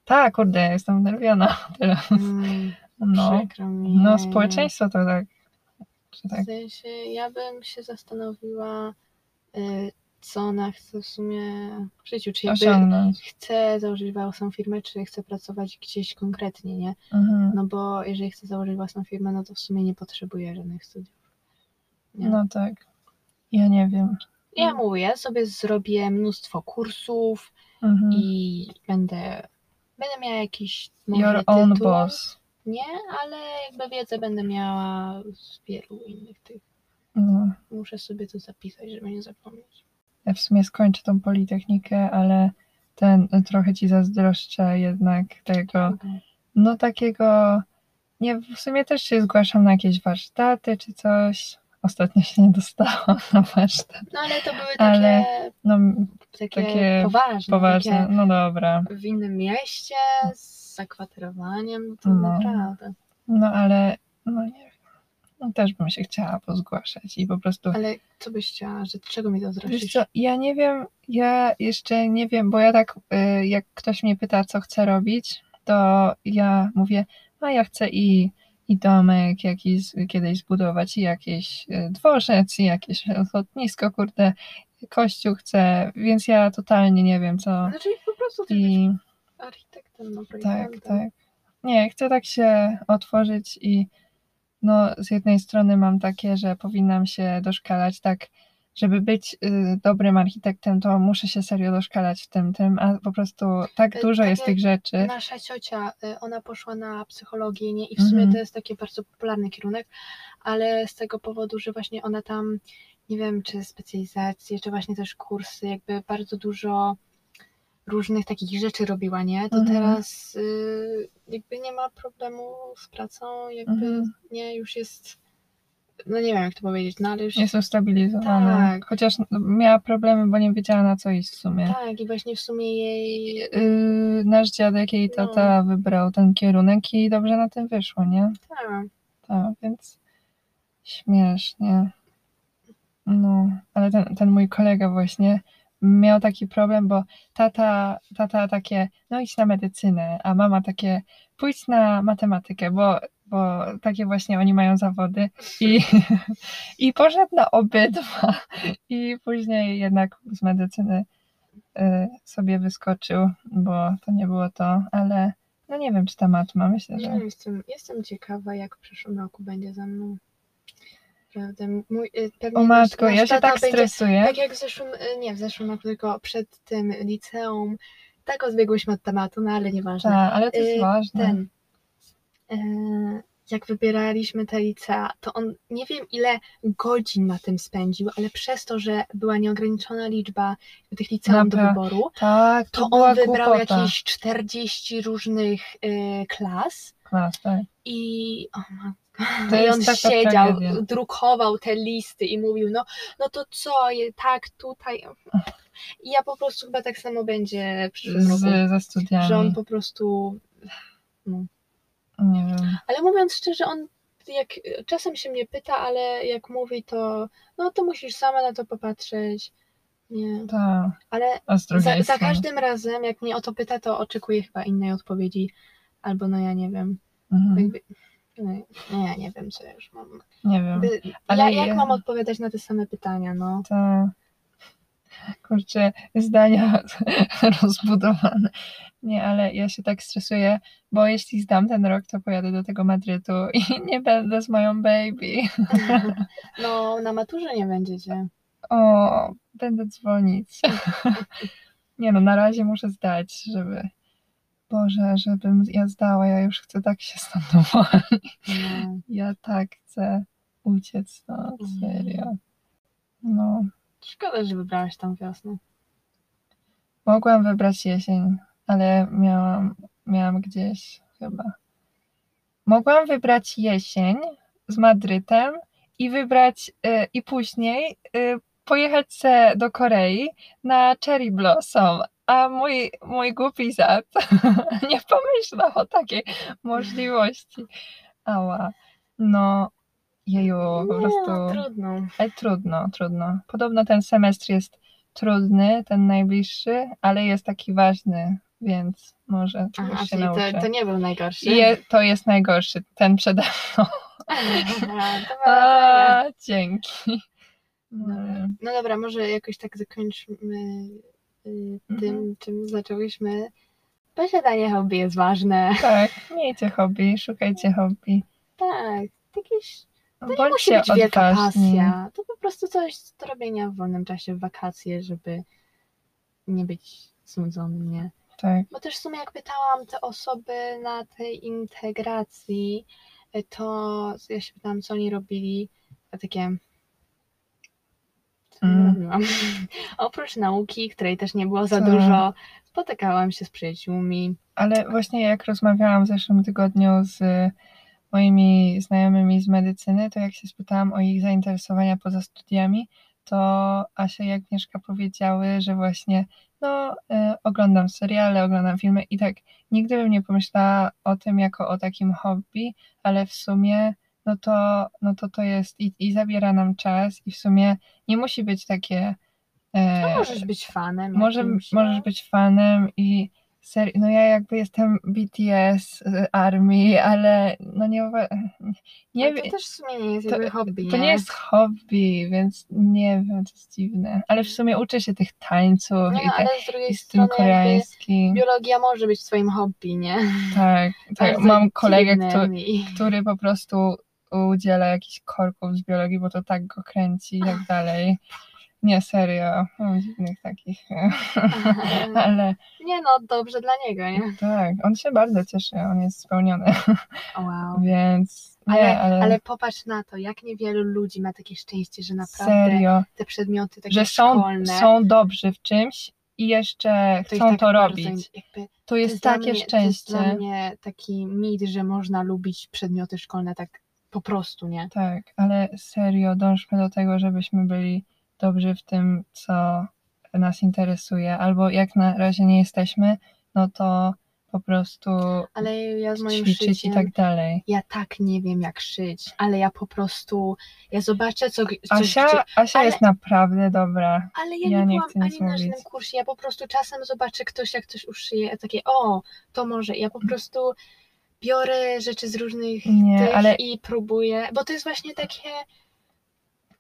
S1: tak, kurde, jestem wnerwiona <laughs> teraz.
S2: mm,
S1: No,
S2: przykro mi.
S1: no społeczeństwo to tak, tak
S2: W sensie, ja bym się zastanowiła, y, co ona chce w sumie w życiu. Czy jakby
S1: osiągnąć.
S2: chce założyć własną firmę, czy chce pracować gdzieś konkretnie, nie?
S1: Mhm.
S2: No bo jeżeli chce założyć własną firmę, no to w sumie nie potrzebuje żadnych studiów. Nie?
S1: No tak. Ja nie wiem.
S2: Ja mówię, ja sobie zrobię mnóstwo kursów
S1: Mhm.
S2: i będę, będę miała jakiś może
S1: Your own
S2: tytuł.
S1: boss.
S2: Nie, ale jakby wiedzę będę miała z wielu innych tych.
S1: No.
S2: Muszę sobie to zapisać, żeby nie zapomnieć.
S1: W sumie skończę tą politechnikę, ale ten trochę ci zazdroszczę jednak tego, no takiego, nie, w sumie też się zgłaszam na jakieś warsztaty czy coś. Ostatnio się nie dostałam na warsztat.
S2: No ale to były takie,
S1: Ale No
S2: takie,
S1: takie
S2: poważne,
S1: poważne,
S2: Takie
S1: no dobra.
S2: w innym mieście, z zakwaterowaniem, to
S1: No.
S2: naprawdę.
S1: No ale, no nie. No, też bym się chciała pozgłaszać i po prostu
S2: Ale co byś chciała, że czego mi to
S1: co, ja nie wiem, ja jeszcze nie wiem, bo ja tak, y, jak ktoś mnie pyta, co chcę robić, to ja mówię, a ja chcę i, i domek jakiś kiedyś zbudować, i jakieś y, dworzec, i jakieś lotnisko, kurde, kościół chcę, więc ja totalnie nie wiem, co.
S2: Znaczy po prostu ty
S1: I
S2: architektem, no
S1: tak, tak. Nie, chcę tak się otworzyć i no, z jednej strony mam takie, że powinnam się doszkalać tak, żeby być y, dobrym architektem, to muszę się serio doszkalać w tym, tym, a po prostu tak
S2: E,
S1: dużo
S2: tak
S1: jest tych rzeczy.
S2: Nasza ciocia, y, ona poszła na psychologię, nie? I w sumie
S1: Mhm.
S2: to jest taki bardzo popularny kierunek, ale z tego powodu, że właśnie ona tam, nie wiem, czy specjalizacje, czy właśnie też kursy, jakby bardzo dużo różnych takich rzeczy robiła, nie? To
S1: Mhm.
S2: teraz y, jakby nie ma problemu z pracą, jakby
S1: Mhm.
S2: nie, już jest, no nie wiem jak to powiedzieć, no ale już
S1: Jest ustabilizowana.
S2: Tak.
S1: Chociaż no, miała problemy, bo nie wiedziała na co iść w sumie.
S2: tak i właśnie w sumie jej,
S1: Yy, nasz dziadek jej
S2: No.
S1: tata wybrał ten kierunek i dobrze na tym wyszło, nie?
S2: tak,
S1: Tak, więc śmiesznie. No, ale ten, ten mój kolega właśnie miał taki problem, bo tata, tata takie, no idź na medycynę, a mama takie, pójdź na matematykę, bo, bo takie właśnie oni mają zawody i, <laughs> i poszedł na obydwa i później jednak z medycyny y, sobie wyskoczył, bo to nie było to, ale no nie wiem, czy ta matma, myślę, że...
S2: Nie, jestem, jestem ciekawa, jak w przyszłym roku będzie ze mną. Prawda? Mój, y, pewnie
S1: O
S2: nasz-
S1: matko,
S2: nasz
S1: ja się tak
S2: będzie,
S1: stresuję.
S2: Tak jak w zeszłym, y, nie w zeszłym roku, tylko przed tym liceum. Tak odbiegłyśmy od tematu, no ale nieważne.
S1: Tak, ale to jest
S2: Y,
S1: ważne.
S2: Ten, jak wybieraliśmy te licea, to on nie wiem ile godzin na tym spędził, ale przez to, że była nieograniczona liczba tych liceum do wyboru,
S1: Tak, to,
S2: to on wybrał
S1: głupota.
S2: jakieś 40 różnych y, klas
S1: Klas, tak.
S2: i o matko.
S1: To
S2: I on siedział,
S1: tragedia.
S2: drukował te listy i mówił, no, no to co, tak, tutaj. I ja po prostu chyba tak samo będzie w przyszłym roku.
S1: Z, ze studiami.
S2: Że on po prostu. No.
S1: Nie wiem.
S2: Ale mówiąc szczerze, on jak czasem się mnie pyta, ale jak mówi, to no to musisz sama na to popatrzeć. Nie.
S1: Tak.
S2: Ale za, za każdym razem, jak mnie o to pyta, to oczekuję chyba innej odpowiedzi. Albo no ja nie wiem.
S1: Mhm.
S2: Jakby, no, no ja nie wiem, co ja już mam.
S1: Nie wiem.
S2: By,
S1: Ale
S2: ja, jak
S1: ja-
S2: mam odpowiadać na te same pytania, no?
S1: To kurczę, zdania <laughs> rozbudowane. Nie, ale ja się tak stresuję, bo jeśli zdam ten rok, to pojadę do tego Madrytu i <laughs> nie będę z moją baby. <laughs>
S2: No, na maturze nie będziecie.
S1: O, będę dzwonić. Nie no, na razie muszę zdać, żeby. Boże, żebym ja zdała, ja już chcę tak się stąd uwolnić.
S2: No.
S1: Ja tak chcę uciec stąd, serio. No,
S2: Szkoda, że wybrałaś tą wiosnę.
S1: mogłam wybrać jesień, ale miałam, miałam gdzieś chyba. Mogłam wybrać jesień z Madrytem i wybrać y, i później y, pojechać se do Korei na Cherry Blossom, a mój, mój głupi zad <laughs> nie pomyślał o takiej możliwości. Ała. No, jeju, po prostu...
S2: no, trudno.
S1: Ale trudno, trudno. Podobno ten semestr jest trudny, ten najbliższy, ale jest taki ważny, więc może czegoś
S2: Aha,
S1: się nauczę.
S2: to, to nie był najgorszy.
S1: Je, to jest najgorszy, ten przede mną. <laughs> A, dzięki. No,
S2: Dobra. No dobra, może jakoś tak zakończmy y, tym,
S1: Mhm.
S2: czym zaczęłyśmy. Posiadanie hobby jest ważne.
S1: tak, miejcie hobby, szukajcie hobby.
S2: Tak, jakieś, to nie musi być wielka
S1: odważni.
S2: pasja. To po prostu coś do robienia w wolnym czasie, w wakacje, żeby nie być znudzonym, nie?
S1: Tak,
S2: Bo też w sumie jak pytałam te osoby na tej integracji, to ja się pytałam, co oni robili, a takie... Co
S1: Mm.
S2: robiłam? <laughs> Oprócz nauki, której też nie było za
S1: Tak.
S2: dużo, spotykałam się z przyjaciółmi.
S1: ale właśnie jak rozmawiałam w zeszłym tygodniu z moimi znajomymi z medycyny, to jak się spytałam o ich zainteresowania poza studiami, to Asia i Agnieszka powiedziały, że właśnie no, y, oglądam seriale, oglądam filmy i tak nigdy bym nie pomyślała o tym jako o takim hobby, ale w sumie no to, no to to jest i, i zabiera nam czas i w sumie nie musi być takie e,
S2: No, możesz być fanem.
S1: może,
S2: jakimś,
S1: możesz
S2: no.
S1: być fanem i serio, no ja jakby jestem BTS Army, ale no nie nie
S2: Ale to też w sumie nie jest
S1: to-
S2: hobby,
S1: to nie jest hobby, więc nie wiem, to jest dziwne, ale w sumie uczę się tych tańców
S2: No,
S1: i, te,
S2: ale z drugiej
S1: i
S2: strony jakby
S1: koreańskim,
S2: biologia może być twoim hobby, nie?
S1: tak, tak, <laughs>
S2: Bardzo
S1: mam kolegę, który, który po prostu udziela jakichś korków z biologii, bo to tak go kręci i tak dalej. Nie, serio, mam dziwnych takich, <laughs> ale
S2: Nie no, dobrze dla niego, nie?
S1: Tak, on się bardzo cieszy, on jest spełniony,
S2: wow.
S1: więc nie,
S2: Ale,
S1: ale,
S2: ale popatrz na to, jak niewielu ludzi ma takie szczęście, że naprawdę
S1: serio,
S2: te przedmioty takie
S1: że są,
S2: szkolne
S1: są dobrzy w czymś i jeszcze
S2: to
S1: chcą
S2: jest
S1: to
S2: tak bardzo
S1: robić.
S2: Jakby,
S1: To jest
S2: dla
S1: takie
S2: mnie, To jest dla
S1: szczęście.
S2: mnie taki mit, że można lubić przedmioty szkolne tak po prostu, nie?
S1: Tak, ale serio, dążmy do tego, żebyśmy byli dobrzy w tym, co nas interesuje, albo jak na razie nie jesteśmy, no to po prostu
S2: Ale ja z moim
S1: ćwiczyć
S2: szyciem,
S1: i tak dalej.
S2: ja tak nie wiem jak szyć, ale ja po prostu, ja zobaczę co, coś,
S1: Asia,
S2: gdzie,
S1: Asia
S2: ale-
S1: jest naprawdę dobra.
S2: ale ja,
S1: ja
S2: nie
S1: nie
S2: byłam ani na żadnym kursie, ja po prostu czasem zobaczę ktoś jak coś uszyje, a takie o, to może, ja po prostu biorę rzeczy z różnych
S1: Nie,
S2: tych
S1: ale-
S2: i próbuję, bo to jest właśnie takie,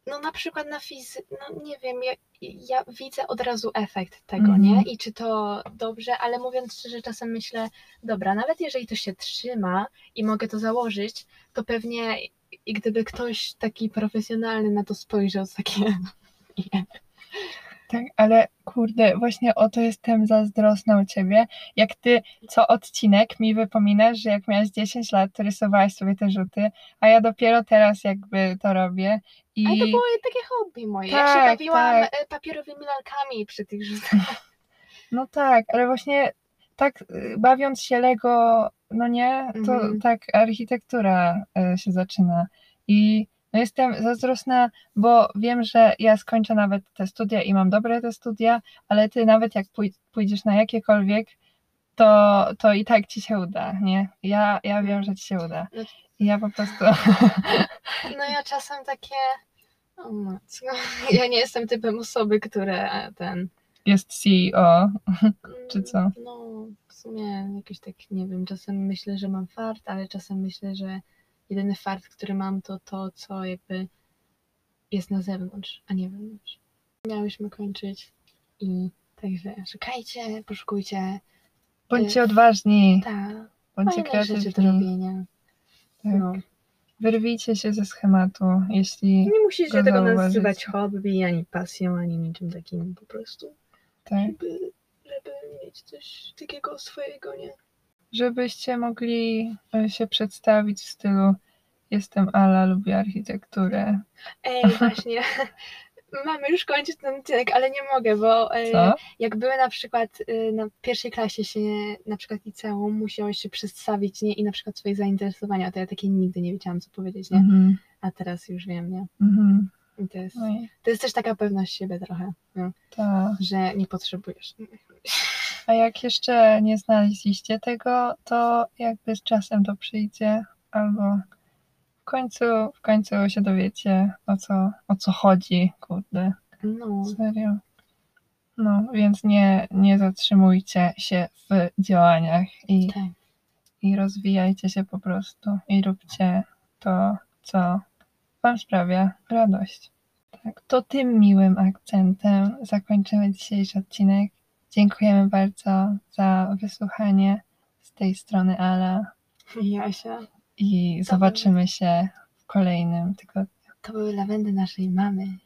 S2: no na przykład na fizy, no nie wiem, ja, ja widzę od razu efekt tego,
S1: Mhm.
S2: nie? I czy to dobrze, ale mówiąc szczerze, czasem myślę, dobra, nawet jeżeli to się trzyma i mogę to założyć, to pewnie i gdyby ktoś taki profesjonalny na to spojrzał z takie, <laughs>
S1: Tak, ale kurde, właśnie o to jestem zazdrosna u ciebie. Jak ty co odcinek mi wypominasz, że jak miałaś 10 lat, to rysowałaś sobie te rzuty, a ja dopiero teraz jakby to robię. I
S2: Ale to było takie hobby moje. ja
S1: Tak,
S2: się bawiłam
S1: tak.
S2: e, papierowymi lalkami przy tych rzutach. <laughs> <laughs>
S1: no tak, ale właśnie tak y, bawiąc się Lego no nie, to
S2: Mhm.
S1: tak architektura e, się zaczyna. I no jestem zazdrosna, bo wiem, że ja skończę nawet te studia i mam dobre te studia, ale ty nawet jak pój- pójdziesz na jakiekolwiek, to, to i tak ci się uda, nie? Ja, ja wiem, że ci się uda.
S2: No-
S1: I ja po prostu... <laughs>
S2: No ja czasem takie. O matko. <laughs> Ja nie jestem typem osoby, które ten.
S1: jest CEO, czy co?
S2: No, w sumie jakiś tak, nie wiem, czasem myślę, że mam fart, ale czasem myślę, że jedyny fart, który mam, to to, co jakby jest na zewnątrz, a nie wewnątrz. Miałyśmy kończyć i także szukajcie, poszukujcie.
S1: Bądźcie odważni,
S2: Tak,
S1: bądźcie
S2: rzeczy do
S1: kreatywni.
S2: robienia.
S1: Tak.
S2: No.
S1: Wyrwijcie się ze schematu, jeśli
S2: Nie musicie
S1: go
S2: tego
S1: zauważycie.
S2: nazywać hobby, ani pasją, ani niczym takim po prostu.
S1: tak.
S2: Żeby, żeby mieć coś takiego swojego, nie?
S1: Żebyście mogli e, się przedstawić w stylu jestem Ala, lubię architekturę.
S2: Ej, <laughs> właśnie. Mamy już kończyć ten odcinek, ale nie mogę, bo e,
S1: Co?
S2: jak były na przykład e, na pierwszej klasie się, na przykład liceum, musiałeś się przedstawić, nie? I na przykład swoje zainteresowania, to ja takie nigdy nie wiedziałam, co powiedzieć, nie?
S1: Mhm.
S2: A teraz już wiem, nie?
S1: Mhm.
S2: To jest,
S1: No
S2: to jest też taka pewność siebie trochę, no,
S1: ta.
S2: że nie potrzebujesz. <laughs>
S1: A jak jeszcze nie znaleźliście tego, to jakby z czasem to przyjdzie, albo w końcu, w końcu się dowiecie o co, o co chodzi, kurde,
S2: No,
S1: serio. No, więc nie, nie zatrzymujcie się w działaniach i
S2: tak.
S1: i rozwijajcie się po prostu i róbcie to, co Wam sprawia radość. Tak, to tym miłym akcentem zakończymy dzisiejszy odcinek. Dziękujemy bardzo za wysłuchanie z tej strony Ala
S2: Jasia.
S1: i zobaczymy się w kolejnym tygodniu.
S2: To były lawendy naszej mamy. <laughs>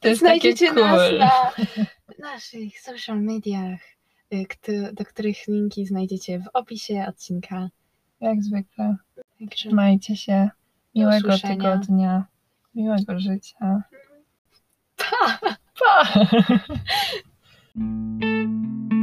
S1: To jest
S2: Znajdziecie nas
S1: cool.
S2: na <laughs> naszych social mediach, y, do których linki znajdziecie w opisie odcinka.
S1: Jak zwykle. Trzymajcie się. Miłego tygodnia. Miłego życia.
S2: pa!
S1: Bye. <laughs>